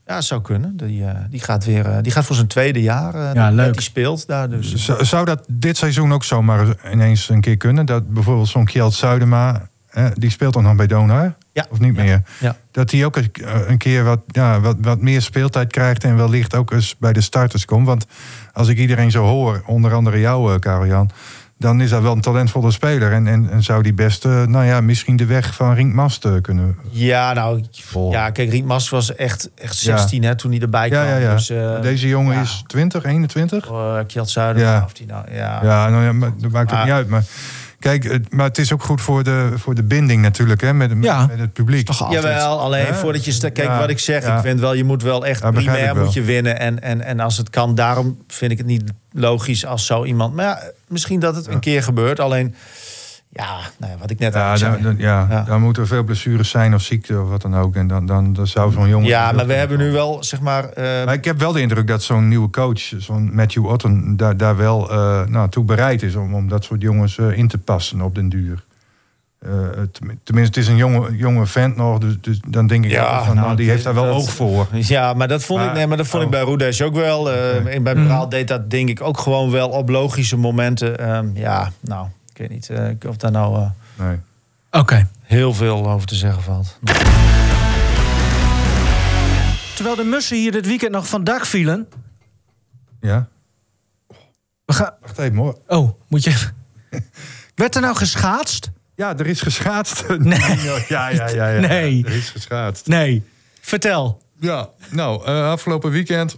Ja, zou kunnen. Die, eh, die, gaat weer, eh, die gaat voor zijn tweede jaar. eh, Ja, leuk. hij speelt daar. Dus. Zou, zou dat dit seizoen ook zomaar ineens een keer kunnen? Dat bijvoorbeeld zo'n Kjeld Zuidema, eh, die speelt dan nog bij Donar? Ja. Of niet meer? Ja. Dat hij ook een, een keer wat, ja, wat, wat meer speeltijd krijgt en wellicht ook eens bij de starters komt. Want als ik iedereen zo hoor, onder andere jou, eh, Karel-Jan, dan is dat wel een talentvolle speler. En, en, en zou die best, eh, nou ja, misschien de weg van Rink Mast eh, kunnen Ja, nou, volgen. ja, kijk, Riet Mas was echt, echt Ja. 16 hè, toen hij erbij kwam. ja, ja, ja. Dus, eh, Deze jongen is 20, 21? uh, Kjeld Zuiden, Ja. of die nou, ja. Ja, nou ja, maar dat maakt Maar- niet uit. Maar kijk, maar het is ook goed voor de, voor de binding natuurlijk, hè, met, met, Ja. met het publiek. toch altijd. Jawel, alleen voordat je... Kijk, Ja, wat ik zeg, ja. ik vind wel, je moet wel echt primair wel. moet je winnen. En, en, en als het kan, daarom vind ik het niet logisch als zo iemand... Maar ja, misschien dat het een keer gebeurt, alleen... Ja, nou ja, wat ik net Ja, al zei. daar- ja, Ja. daar moeten veel blessures zijn of ziekte of wat dan ook. En dan, dan, dan zou zo'n jongen... Ja, maar we hebben nu wel, zeg maar... eh, Maar ik heb wel de indruk dat zo'n nieuwe coach, zo'n Matthew Otten, daar, daar wel eh, nou, toe bereid is om, om dat soort jongens eh, in te passen op den duur. Tenminste, het is een jonge, jonge vent nog, dus, dus dan denk ik Ja, van, nou, nou, die heeft daar wel dat- oog voor. Ja, maar dat vond ik, nee, maar dat vond ik oh. bij Roedes ook wel. En Bij Braal deed dat denk ik ook gewoon wel op logische momenten. Ehm, ja, nou, ik weet niet eh, of daar nou eh, Nee. Oké. heel veel over te zeggen valt. Terwijl de mussen hier dit weekend nog van dak vielen... Ja, We gaan... wacht even hoor. Oh, moet je... <laughs> Werd er nou geschaatst? Ja, er is geschaatst. <laughs> Nee. Ja, ja, ja. ja. Nee. Er is geschaatst. Nee. Vertel. Ja, nou, eh, afgelopen weekend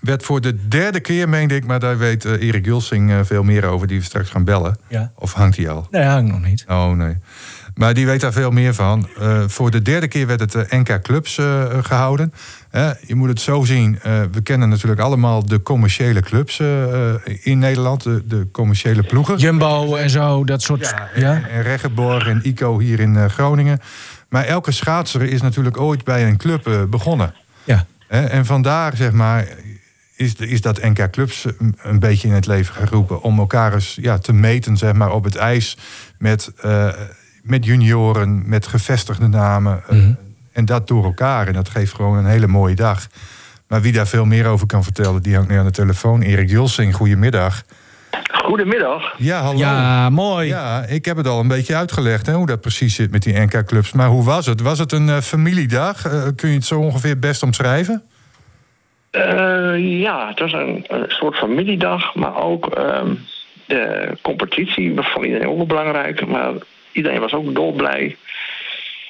werd voor de derde keer, meende ik... maar daar weet eh, Erik Gulsing eh, veel meer over, die we straks gaan bellen. Ja. Of hangt hij al? Nee, hang nog niet. Oh, nee. Maar die weet daar veel meer van. Eh, voor de derde keer werd het NK Clubs eh, gehouden. Eh, je moet het zo zien. we kennen natuurlijk allemaal de commerciële clubs in Nederland. De, de commerciële ploegen. Jumbo en zo, dat soort... Ja, Ja, en, en Reggeborg en ICO hier in Groningen. Maar elke schaatser is natuurlijk ooit bij een club begonnen. ja. En vandaar, zeg maar, is, de- is dat NK Clubs een, een beetje in het leven geroepen. Om elkaar eens ja, te meten, zeg maar, op het ijs. Met, eh, met junioren, met gevestigde namen. eh, Mhm. en dat door elkaar. En dat geeft gewoon een hele mooie dag. Maar wie daar veel meer over kan vertellen, die hangt nu aan de telefoon. Erik Julsing, goedemiddag. Goedemiddag. Ja, hallo. ja mooi. Ja, ik heb het al een beetje uitgelegd hè, hoe dat precies zit met die NK-clubs. Maar hoe was het? Was het een eh, familiedag? Eh, kun je het zo ongeveer best omschrijven? Eh, ja, het was een, een soort familiedag, maar ook ehm, de competitie was voor iedereen ook wel belangrijk. Maar iedereen was ook dolblij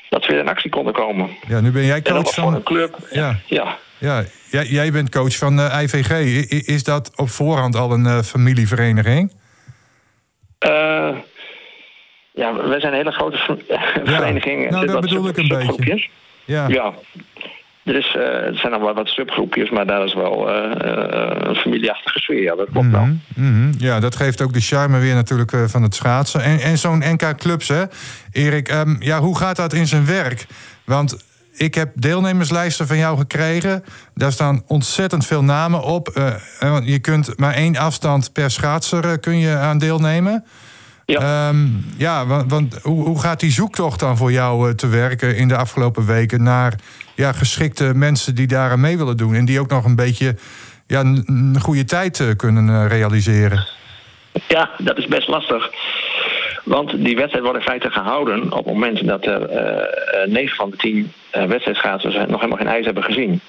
dat we weer in actie konden komen. Ja, nu ben jij coach voor een van. club. Ja, Ja, ja jij, jij bent coach van eh, IVG. I- is dat op voorhand al een eh, familievereniging? Ja we zijn een hele grote ver- <laughs> vereniging. nou, dat bedoel ik een beetje. Ja. Ja. Er, is, eh, er zijn nog wel wat subgroepjes, maar daar is wel eh, eh, een familieachtige sfeer. Ja, dat klopt wel. Mhm, mhm. Ja, dat geeft ook de charme weer natuurlijk van het schaatsen. En, en zo'n NK-clubs, hè, Erik, ehm, ja, hoe gaat dat in zijn werk? Want ik heb deelnemerslijsten van jou gekregen. Daar staan ontzettend veel namen op. Want je kunt maar één afstand per schaatser kun je aan deelnemen. Ja. Ehm, ja, want, want hoe, hoe gaat die zoektocht dan voor jou te werken in de afgelopen weken naar ja, geschikte mensen die daaraan mee willen doen en die ook nog een beetje ja, een, goede tijd eh, kunnen eh, realiseren? Ja, dat is best lastig. Want die wedstrijd wordt in feite gehouden op het moment dat er eh, eh, 9 van de 10 uh, wedstrijdschaatsers nog helemaal geen ijs hebben gezien.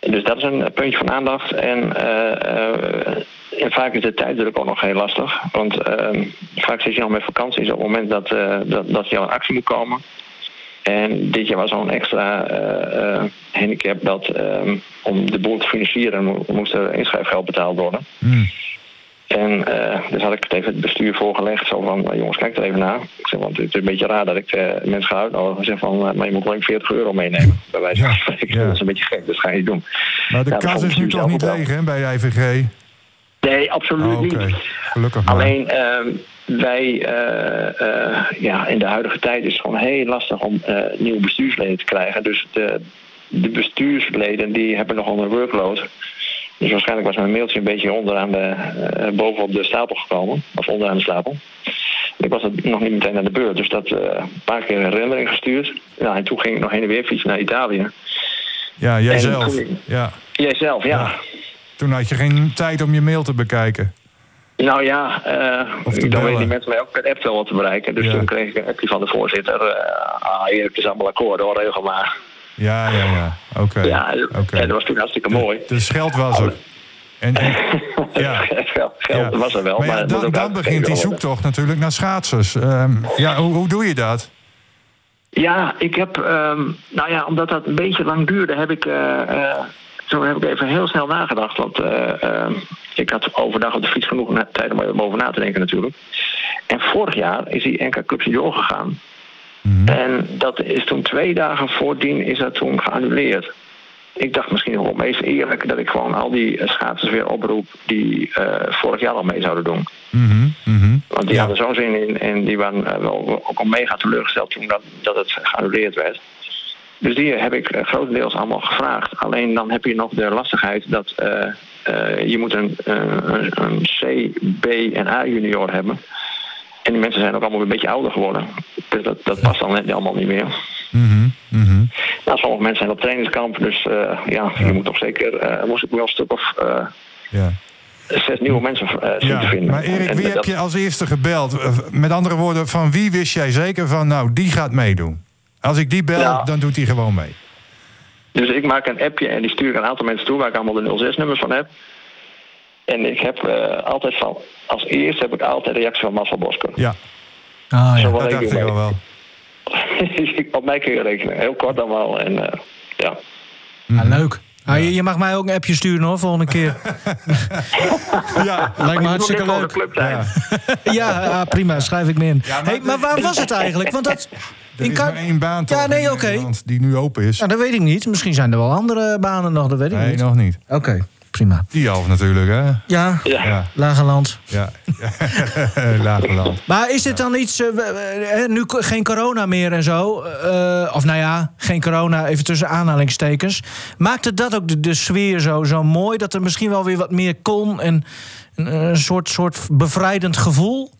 Dus dat is een puntje van aandacht. En, vaak is de tijddruk ook nog heel lastig. Want eh, vaak zit je nog met vakanties op het moment dat, dat, dat je al in actie moet komen. En dit jaar was zo'n extra eh, eh, handicap dat eh, om de boel te financieren mo- moest er inschrijfgeld betaald worden. Hmm. En eh, dus had ik het even het bestuur voorgelegd. Zo van, "Nou, jongens, kijk er even naar. Ik zeg, want het is een beetje raar dat ik eh, mensen ga uitnodigen. En zeg van, maar je moet alleen 40 euro meenemen. Bij wijze van spreken. ja. Dat is een beetje gek, dat ga je niet doen. Maar de kas is nu dus toch niet leeg hè, bij IVG? Nee, absoluut Oh, niet. gelukkig maar. Alleen ehm, wij, eh, eh, ja, in de huidige tijd is het gewoon heel lastig om eh, nieuwe bestuursleden te krijgen. Dus de, de bestuursleden die hebben nogal een workload. Dus waarschijnlijk was mijn mailtje een beetje onderaan de, bovenop de stapel gekomen. Of onderaan de stapel. Ik was het nog niet meteen naar de beurt. Dus dat een paar keer een herinnering gestuurd. Nou, en toen ging ik nog heen en weer fietsen naar Italië. Ja, jij en zelf. toen- Ja. Jijzelf, ja. Ja. Toen had je geen tijd om je mail te bekijken. Nou ja, te dan weten die mensen mij ook per app wel wat te bereiken. Dus Ja. toen kreeg ik een appje van de voorzitter. eh ah, Erik, het is allemaal akkoord hoor, regel maar. Ja, ja, ja. Oké. Ja, Oké. en dat was toen hartstikke mooi. Dus geld was er. En, en- <laughs> ja. geld geld ja. was er wel. Maar dan, begint die zoektocht natuurlijk naar schaatsers. Ehm, ja, hoe, hoe doe je dat? Ja, ik heb, ehm, nou ja, omdat dat een beetje lang duurde, heb ik, eh, zo heb ik even heel snel nagedacht. Want eh, ehm, ik had overdag op de fiets genoeg tijd om er over na te denken natuurlijk. En vorig jaar is die NK Cup Senior gegaan. Mhm. En dat is toen twee dagen voordien is dat toen geannuleerd. Ik dacht misschien nog wel meest eerlijk dat ik gewoon al die eh, schaatsers weer oproep die eh, vorig jaar al mee zouden doen. Mhm, mhm. Want die Ja. hadden zo'n zin in en die waren eh, wel ook al mega teleurgesteld toen dat, dat het geannuleerd werd. Dus die heb ik grotendeels allemaal gevraagd. Alleen dan heb je nog de lastigheid dat eh, je moet een, eh, een, een C, B en A junior hebben. En die mensen zijn ook allemaal een beetje ouder geworden. Dus dat, dat past dan net allemaal niet meer. Mhm. Nou, sommige mensen zijn op trainingskamp, dus eh, ja, je moet toch zeker, moest ik wel een stuk of Ja. zes nieuwe mensen zien te vinden. maar Erik, En wie dat- heb je als eerste gebeld? Met andere woorden, van wie wist jij zeker van, nou, die gaat meedoen? Als ik die bel, dan doet hij gewoon mee. Dus ik maak een appje en die stuur ik een aantal mensen toe waar ik allemaal de 06-nummers van heb. En ik heb eh, altijd van, als eerste heb ik altijd reactie van Marcel Bosker. Ja, Ah, ja. Dat ik dacht ik al wel. <laughs> Op mij kun je rekenen. Heel kort allemaal. En eh, ja. Ah, leuk. Ah, je, je mag mij ook een appje sturen hoor, volgende keer. <laughs> Ja, Lijkt me hartstikke leuk. club zijn. <laughs> Ja, ah, prima, schrijf ik me in. Ja, maar hey, maar waar was het eigenlijk? Want dat... er in is Ka- maar één baan toch Ja, nee, in oké. Nederland die nu open is. Nou, dat weet ik niet. Misschien zijn er wel andere banen nog, dat weet ik Nee, niet. nog niet. Oké, prima. Die half natuurlijk, hè? Ja, Ja, Lagerland. ja. Lagerland. <laughs> Maar is dit dan iets, eh, nu geen corona meer en zo, eh, of nou ja, geen corona, even tussen aanhalingstekens. Maakt het dat ook de, de sfeer zo, zo mooi, dat er misschien wel weer wat meer kon en een, een soort, soort bevrijdend gevoel?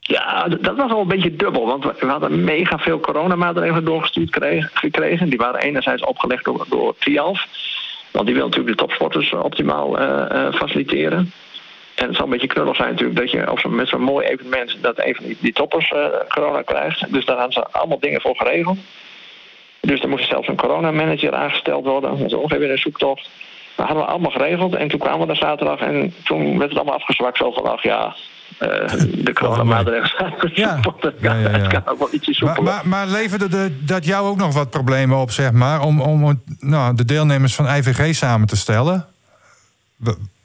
Ja, dat was al een beetje dubbel. Want we hadden mega veel coronamaatregelen doorgestuurd kregen- gekregen. Die waren enerzijds opgelegd door, door Trialf. Want die wil natuurlijk de topsporters eh, optimaal eh, eh, faciliteren. En het zal een beetje knullig zijn natuurlijk dat je met zo'n mooi evenement... dat een van die, toppers corona krijgt. Dus daar hadden ze allemaal dingen voor geregeld. Dus er moest zelfs een coronamanager aangesteld worden. Dat is een zoektocht. Dat hadden we allemaal geregeld. En toen kwamen we daar zaterdag en toen werd het allemaal afgezwakt. Zo van, ja, de coronamaatregelen zijn Ja. Ja, ja, ja. <laughs> Het kan ook wel ietsje Maar, soepeler. maar, maar leverde de, dat jou ook nog wat problemen op, zeg maar, om, om nou, de deelnemers van IVG samen te stellen?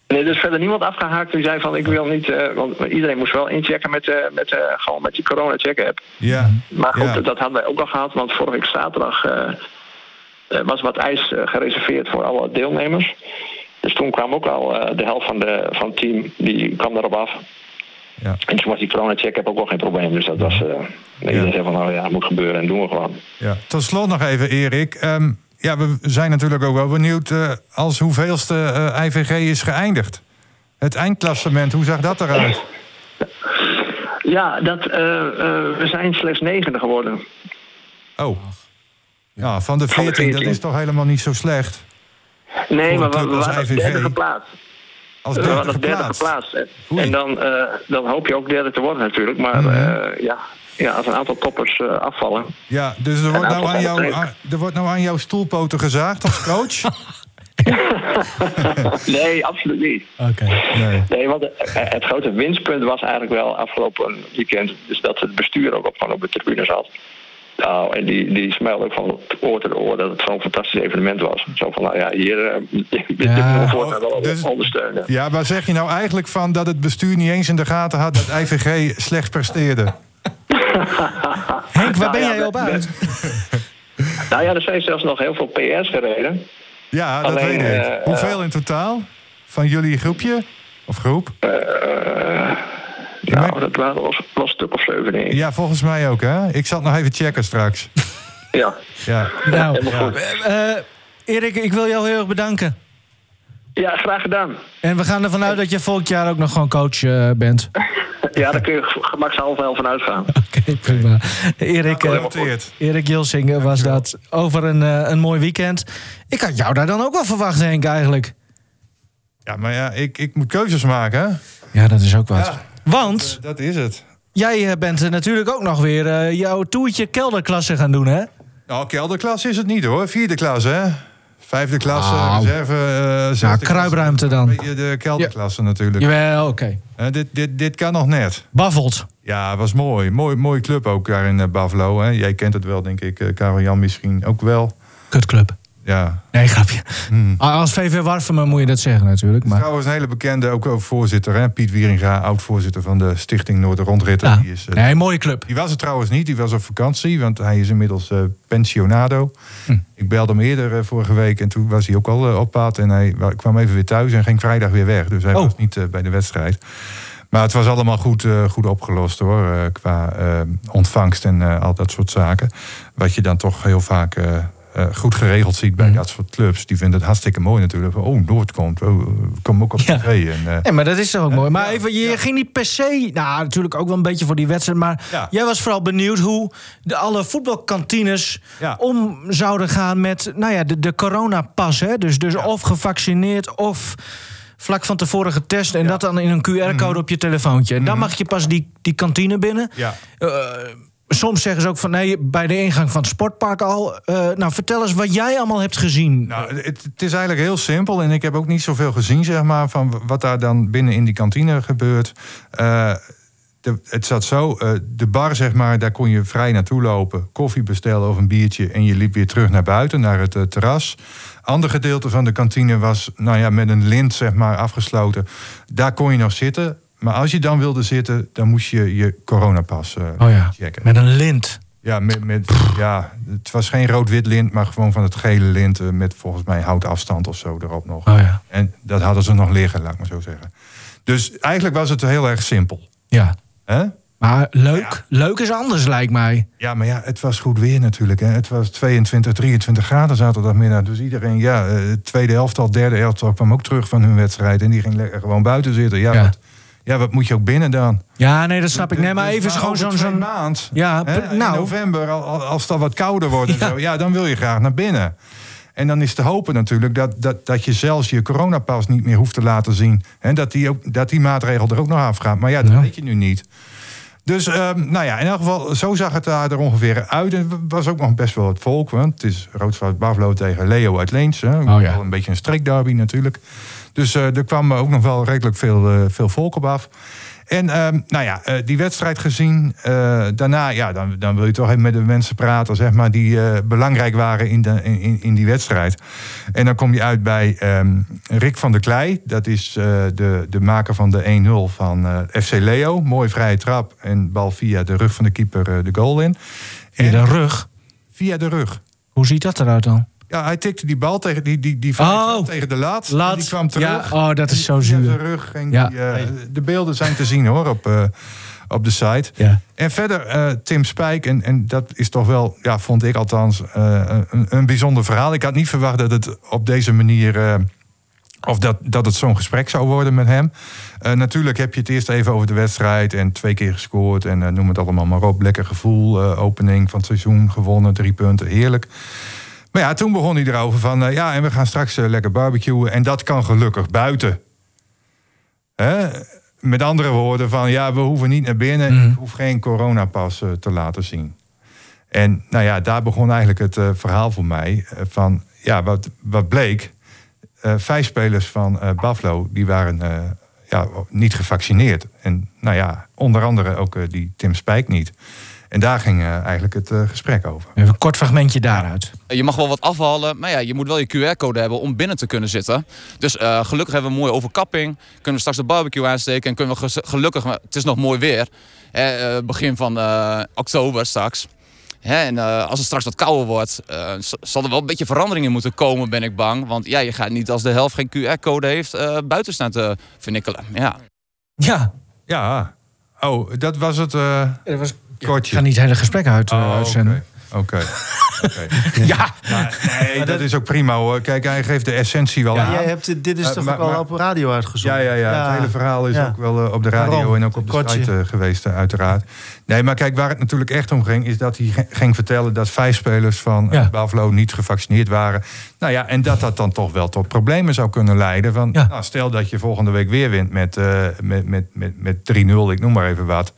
Nee, er is verder niemand afgehaakt die zei van ik wil niet... eh, want iedereen moest wel inchecken met, eh, met, eh, gewoon met je corona-check-app. Ja. Maar goed, Ja. dat hadden wij ook al gehad. Want vorige week zaterdag eh, eh, was wat ijs eh, gereserveerd voor alle deelnemers. Dus toen kwam ook al eh, de helft van, de, van het team, die kwam daarop af. Ja. En toen was die corona-check-app ook wel geen probleem. Dus dat was... eh iedereen zei van nou ja, het moet gebeuren en doen we gewoon. Ja. Tot slot nog even, Erik. Ehm, ja, we zijn natuurlijk ook wel benieuwd eh, als hoeveelste eh, IVG is geëindigd. Het eindklassement, hoe zag dat eruit? Ja, dat, eh, eh, we zijn slechts negende geworden. Oh. Ja, van de Van de 14, dat 14. is toch helemaal niet zo slecht? Nee, maar we, we waren IVG. derde geplaatst. Als We derde als derde geplaatst. En- dan, eh, dan hoop je ook derde te worden natuurlijk. Maar Mhm. eh, ja, ja, als een aantal toppers eh, afvallen. Ja, dus er wordt, nou aan jou, aan- er wordt nou aan jouw stoelpoten gezaagd als coach? <laughs> <laughs> Nee, absoluut niet. Oké. Nee. Nee, want het grote winstpunt was eigenlijk wel afgelopen weekend. Dus dat het bestuur ook op, gewoon op de tribune zat. Nou, en die, die smelde ook van oor tot oor dat het zo'n fantastisch evenement was. Zo van, nou ja, hier <laughs> dit Ja. voortaan wel Dus- ondersteunen. Ja, maar zeg je nou eigenlijk van dat het bestuur niet eens in de gaten had dat IVG slecht presteerde? <laughs> Henk, waar ben ja, jij op uit? Nou ja, er zijn zelfs nog heel veel PR's gereden. Ja, dat Alleen, weet ik. eh, Hoeveel in totaal? Van jullie groepje? Of groep? Eh, nou, maar- dat waren wel, wel een stuk of zeven, denk ik. Ja, volgens mij ook, hè? Ik zal het nog even checken straks. <laughs> Ja. Ja. Nou, Helemaal goed. eh, Erik, ik wil jou heel erg bedanken. Ja, graag gedaan. En we gaan ervan uit dat je volgend jaar ook nog gewoon coach eh, bent. <laughs> Ja, daar kun je gemakshalve wel van uitgaan. <laughs> Oké, prima. Erik, eh. Erik Julsing was dat over een, eh, een mooi weekend. Ik had jou daar dan ook wel verwacht, Henk, eigenlijk. Ja, maar ja, ik, ik moet keuzes maken? Ja, dat is ook wat. Ja. Want Dat is het. jij eh, bent eh, natuurlijk ook nog weer eh, jouw toertje kelderklasse gaan doen, hè? Nou, kelderklas is het niet, hoor. Vierde klas, hè? Vijfde klasse, Nou. reserve, eh klasse. kruipruimte dan. Een beetje de kelderklasse natuurlijk. Jawel, oké. Eh, dit, dit, dit kan nog net. Baffelt. Ja, was mooi. mooi. Mooie club ook daar in eh, Buffalo. Hè. Jij kent het wel, denk ik. eh, Karel Jan misschien ook wel. Kutclub. Ja. Nee, grapje. Hmm. Als VV Warfum moet je dat zeggen natuurlijk. Maar... Trouwens een hele bekende, ook, ook voorzitter. Hè? Piet Wieringa, oud-voorzitter van de Stichting Noorder-Rondritten. Ja. Die, is, eh, Nee, mooie club. die was er trouwens niet. Die was op vakantie, want hij is inmiddels eh, pensionado. Hm. Ik belde hem eerder eh, vorige week en toen was hij ook al op pad. En hij wa- kwam even weer thuis en ging vrijdag weer weg. Dus hij Oh. was niet bij de wedstrijd. Maar het was allemaal goed, goed opgelost hoor. qua ontvangst en al dat soort zaken. Wat je dan toch heel vaak eh, eh, goed geregeld ziet bij Mhm. dat soort clubs. Die vinden het hartstikke mooi natuurlijk. Oh, Noord komt. Oh, eh, kom ook op Ja. tv. En, eh, Nee, maar dat is toch ook mooi. Maar ja, even, je ja. ging niet per se... Nou, natuurlijk ook wel een beetje voor die wedstrijd. Maar Ja. jij was vooral benieuwd hoe de alle voetbalkantines... Ja. om zouden gaan met nou ja, de, de coronapas. Hè? Dus, dus of gevaccineerd of vlak van tevoren getest... en dat dan in een QR-code Mhm. op je telefoontje. En dan mag je pas die, die kantine binnen. ja. Eh, soms zeggen ze ook van nee, bij de ingang van het sportpark al. Eh, nou, vertel eens wat jij allemaal hebt gezien. Nou, het, is eigenlijk heel simpel. En ik heb ook niet zoveel gezien, zeg maar, van wat daar dan binnen in die kantine gebeurt. Eh, het zat zo, eh, de bar zeg maar, daar kon je vrij naartoe lopen. Koffie bestellen of een biertje en je liep weer terug naar buiten, naar het terras. Ander gedeelte van de kantine was nou ja, met een lint zeg maar, afgesloten. Daar kon je nog zitten. Maar als je dan wilde zitten, dan moest je je coronapas eh, Oh ja, checken. met een lint. Ja, met, met, ja, het was geen rood-wit lint, maar gewoon van het gele lint... eh, met volgens mij houtafstand of zo erop nog. Oh ja. En dat hadden ze nog liggen, laat ik maar zo zeggen. Dus eigenlijk was het heel erg simpel. Ja. Hè? Maar leuk, leuk is anders lijkt mij. Ja, maar ja, het was goed weer natuurlijk. Hè. Het was 22, 23 graden zaterdagmiddag. Dus iedereen, ja, eh, tweede elftal, derde elftal kwam ook terug van hun wedstrijd. En die ging lekker gewoon buiten zitten. Ja, Ja. Wat, ja wat moet je ook binnen dan? Ja, nee, dat snap ik. Nee, maar even is gewoon zo'n... zo'n maand. Ja, hè, per- in nou. november, al- al- als het al wat kouder wordt en Ja. zo, ja, dan wil je graag naar binnen. En dan is te hopen natuurlijk dat, dat, dat je zelfs je coronapas niet meer hoeft te laten zien. En dat die, ook, dat die maatregel er ook nog afgaat. Maar ja, dat Ja. weet je nu niet. Dus ehm, nou ja, in elk geval, zo zag het daar er ongeveer uit. En er was ook nog best wel het volk. Want het is Roodvoort Bavlo tegen Leo uit Leens. Hè. Oh ja. Wel een beetje een streekderby natuurlijk. Dus eh, er kwam ook nog wel redelijk veel, eh, veel volk op af. En ehm, nou ja, eh, die wedstrijd gezien. eh, daarna, ja, dan, dan wil je toch even met de mensen praten, zeg maar, die eh, belangrijk waren in, de, in, in die wedstrijd. En dan kom je uit bij ehm, Rick van der Klei. Dat is eh, de, de maker van de 1-0 van eh, FC Leo. Mooi vrije trap en bal via de rug van de keeper eh, de goal in. In de rug. Via de rug. Hoe ziet dat eruit dan? Ja, hij tikte die bal tegen, die, die, die Oh. tegen de laat. Die kwam terug. Ja, oh, dat is zo zuur. zijn rug Ja. die, eh, de beelden zijn te zien hoor, op, eh, op de site. Ja. En verder eh, Tim Spijk, en, en dat is toch wel, ja, vond ik althans, een, een bijzonder verhaal. Ik had niet verwacht dat het op deze manier. of dat, dat het zo'n gesprek zou worden met hem. Natuurlijk heb je het eerst even over de wedstrijd en twee keer gescoord en eh, noem het allemaal maar op. Lekker gevoel, opening van het seizoen, gewonnen, drie punten, heerlijk. Maar ja, toen begon hij erover van, eh, ja, en we gaan straks eh, lekker barbecuen. En dat kan gelukkig buiten. Hè? Met andere woorden van, ja, we hoeven niet naar binnen. Ik hoef geen coronapas eh, te laten zien. En nou ja, daar begon eigenlijk het verhaal voor mij. van, ja, wat, wat bleek. vijf spelers van Buffalo, die waren ja, niet gevaccineerd. En nou ja, onder andere ook die Tim Spijk niet. En daar ging eh, eigenlijk het eh, gesprek over. Even een kort fragmentje daaruit. Je mag wel wat afhalen, maar ja, je moet wel je QR-code hebben om binnen te kunnen zitten. Dus eh, gelukkig hebben we een mooie overkapping. Kunnen we straks de barbecue aansteken en kunnen we ge- gelukkig, het is nog mooi weer. hè, begin van eh, oktober straks. Hè, en eh, als het straks wat kouder wordt, eh, zal er wel een beetje verandering in moeten komen, ben ik bang. Want ja, je gaat niet als de helft geen QR-code heeft eh, buiten staan te vernikkelen. Ja. Ja. Ja. Oh, dat was het eh, Dat was, ik kortje. ga niet het hele gesprek uit, eh, Oh, uitzenden. Oké. <laughs> Ja. Nee, dat is ook prima hoor. Kijk, hij geeft de essentie wel Ja, aan. jij hebt, dit- is Eh, toch maar- wel maar- op radio Ja, uitgezonden? ja, ja, Het hele verhaal is Ja. ook wel eh, op de radio Waarom? en ook op de Kortje. site geweest, uiteraard. Nee, maar kijk, waar het natuurlijk echt om ging, is dat hij ging vertellen dat vijf spelers van Ja. ja. Buffalo niet gevaccineerd waren. Nou ja, en dat dat dan toch wel tot problemen zou kunnen leiden. Van, Ja. nou, stel dat je volgende week weer wint met, met, met, met, met 3-0, ik noem maar even wat.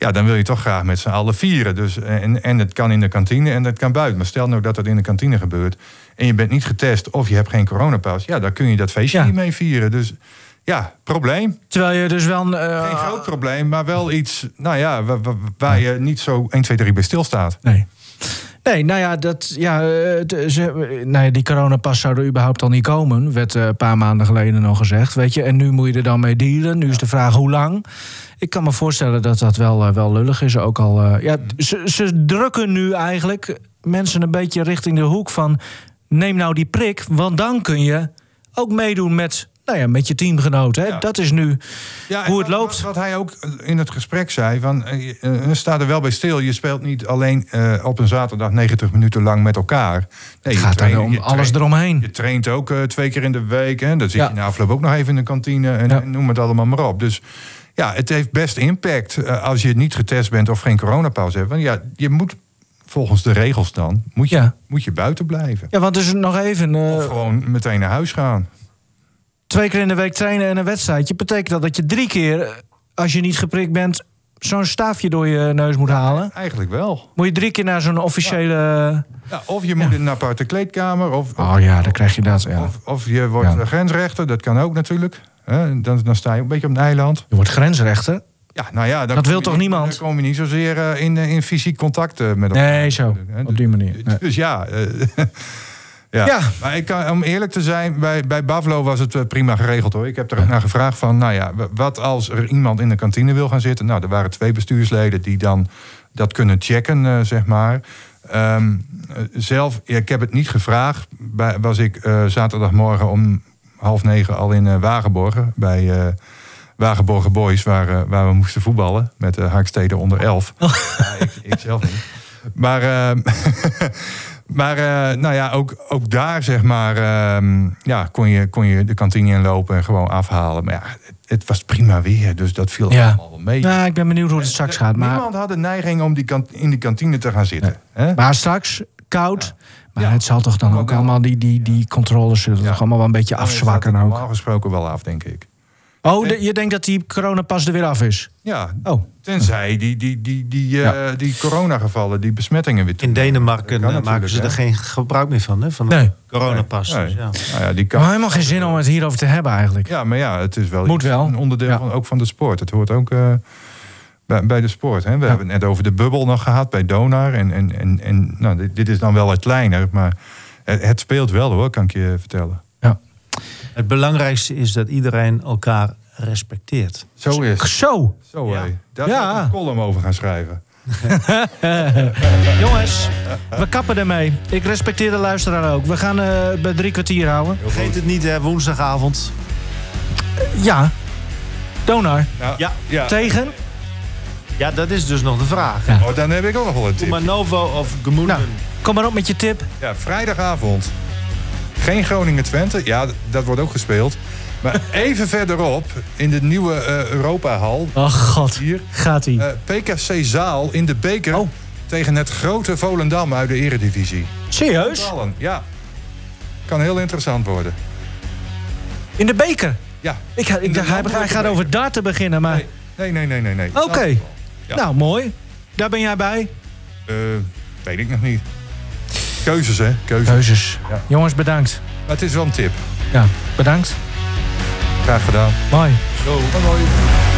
Ja, dan wil je toch graag met z'n allen vieren. Dus, eh, en, en het kan in de kantine en het kan buiten. Maar stel nou dat het in de kantine gebeurt. en je bent niet getest of je hebt geen coronapas. ja, dan kun je dat feestje Ja. niet mee vieren. Dus ja, probleem. Terwijl je dus wel... eh, Geen groot probleem, maar wel iets nou ja, wa- wa- waar je niet zo 1, 2, 3 bij stilstaat. Nee. Nee, nou ja, dat, ja, eh, het- ze, nou ja die coronapas zou er überhaupt al niet komen. Werd eh, een paar maanden geleden nog gezegd. Weet je, en nu moet je er dan mee dealen. Nu is de vraag hoe lang. Ik kan me voorstellen dat dat wel, eh, wel lullig is. Ook al, eh, ja, ze, ze drukken nu eigenlijk mensen een beetje richting de hoek van... neem nou die prik, want dan kun je ook meedoen met, nou ja, met je teamgenoten. Hè? Ja. Dat is nu Ja, hoe het wat- loopt. Wat, hij ook in het gesprek zei, van, eh, eh, sta er wel bij stil. Je speelt niet alleen eh, op een zaterdag 90 minuten lang met elkaar. Nee, Het je gaat traint- dan om alles eromheen. Je traint ook eh, twee keer in de week. Hè? Dan zit Ja. je na afloop ook nog even in de kantine. En, noem het allemaal maar op. Dus ja, het heeft best impact eh, als je niet getest bent of geen coronapas hebt. Want ja, je moet volgens de regels dan, moet je, Ja. moet je buiten blijven. Ja, want dus nog even... eh, Of gewoon meteen naar huis gaan. Twee keer in de week trainen en een wedstrijdje... betekent dat dat je drie keer, als je niet geprikt bent... zo'n staafje door je neus moet halen. Eigenlijk wel. Moet je drie keer naar zo'n officiële... Ja, of je moet in een aparte kleedkamer. Of, Oh ja, dan krijg je dat. Ja. Of, of je wordt Ja. grensrechter, dat kan ook natuurlijk. Dan, dan sta je een beetje op een eiland. Je wordt grensrechter. Ja, nou ja, Dat wil toch niet- niemand? Dan kom je niet zozeer eh, in, eh, in fysiek contact eh, met elkaar. Nee, zo. Op die manier. Nee. <laughs> Dus ja, <laughs> ja. Ja. Maar ik kan, om eerlijk te zijn, bij, bij Bavlo was het eh, prima geregeld hoor. Ik heb er ook naar gevraagd van, nou ja, wat als er iemand in de kantine wil gaan zitten? Nou, er waren twee bestuursleden die dan dat kunnen checken, eh, zeg maar. Ehm, eh, zelf, ja, ik heb het niet gevraagd, bij, was ik zaterdagmorgen om half negen al in Wagenborgen bij eh, Wagenborgen Boys, waar, waar we moesten voetballen met de Haaksteden onder 11. Ja, ik, ik zelf niet. Maar, ehm, <laughs> maar eh, nou ja, ook, ook daar zeg maar, ehm, ja, kon, je, kon je de kantine inlopen en gewoon afhalen. Maar ja, het, het was prima weer, dus dat viel Ja. allemaal wel mee. Nou, ik ben benieuwd hoe het straks gaat. Maar, Niemand had de neiging om die kant, in die kantine te gaan zitten. Hè? maar straks, koud. Maar Ja. het zal toch dan ook allemaal, die, die, die controles zullen Ja. toch allemaal wel een beetje afzwakken ook. Normaal gesproken wel af, denk ik. Oh, de- je denkt dat die coronapas er weer af is? Ja, Oh, tenzij die, die, die, die, eh, Ja. die coronagevallen, die besmettingen weer toe. In Denemarken eh, maken ze er geen gebruik meer van, hè? Van de Nee. coronapas. Nee. Dus ja. Nou ja, die kan. maar helemaal geen zin om het hierover te hebben eigenlijk. Ja, maar ja, het is wel, Moet iets- wel. een onderdeel Ja. van, ook van de sport. Het hoort ook eh, bij, de sport. Hè. We hebben het net over de bubbel nog gehad bij Donar. En, en, en, en nou, dit, dit is dan wel wat kleiner, maar het, het speelt wel hoor, kan ik je vertellen. Het belangrijkste is dat iedereen elkaar respecteert. Zo is het. Zo, Zo, Ja. hé. Daar Ja. zou ik een column over gaan schrijven. <laughs> jongens, we kappen ermee. Ik respecteer de luisteraar ook. We gaan eh, bij drie kwartier houden. Vergeet het niet, hè, woensdagavond. Ja, Donar, Nou, Ja. ja. tegen? Ja, dat is dus nog de vraag. Ja. Oh, dan heb ik ook nog wel een tip. Kumanovo of Gemoenen? Nou, kom maar op met je tip. Ja, vrijdagavond. Geen Groningen-Twente. Ja, dat wordt ook gespeeld. Maar <laughs> even verderop, in de nieuwe eh, Europahal, Oh god, hier, gaat ie. eh, PKC Zaal in de beker Oh. tegen het grote Volendam uit de Eredivisie. Serieus? Ja. Kan heel interessant worden. In de beker? Ja. Ik, ik hij, hij gaat beker. over darten beginnen, maar... Nee, nee, nee, nee, nee. nee. Oké. Ja. Nou, mooi. Daar ben jij bij. Eh, weet ik nog niet. Keuzes, hè? Keuzes. Keuzes. Ja. Jongens, bedankt. Maar het is wel een tip. Ja, bedankt. Graag gedaan. Mooi. Hoi.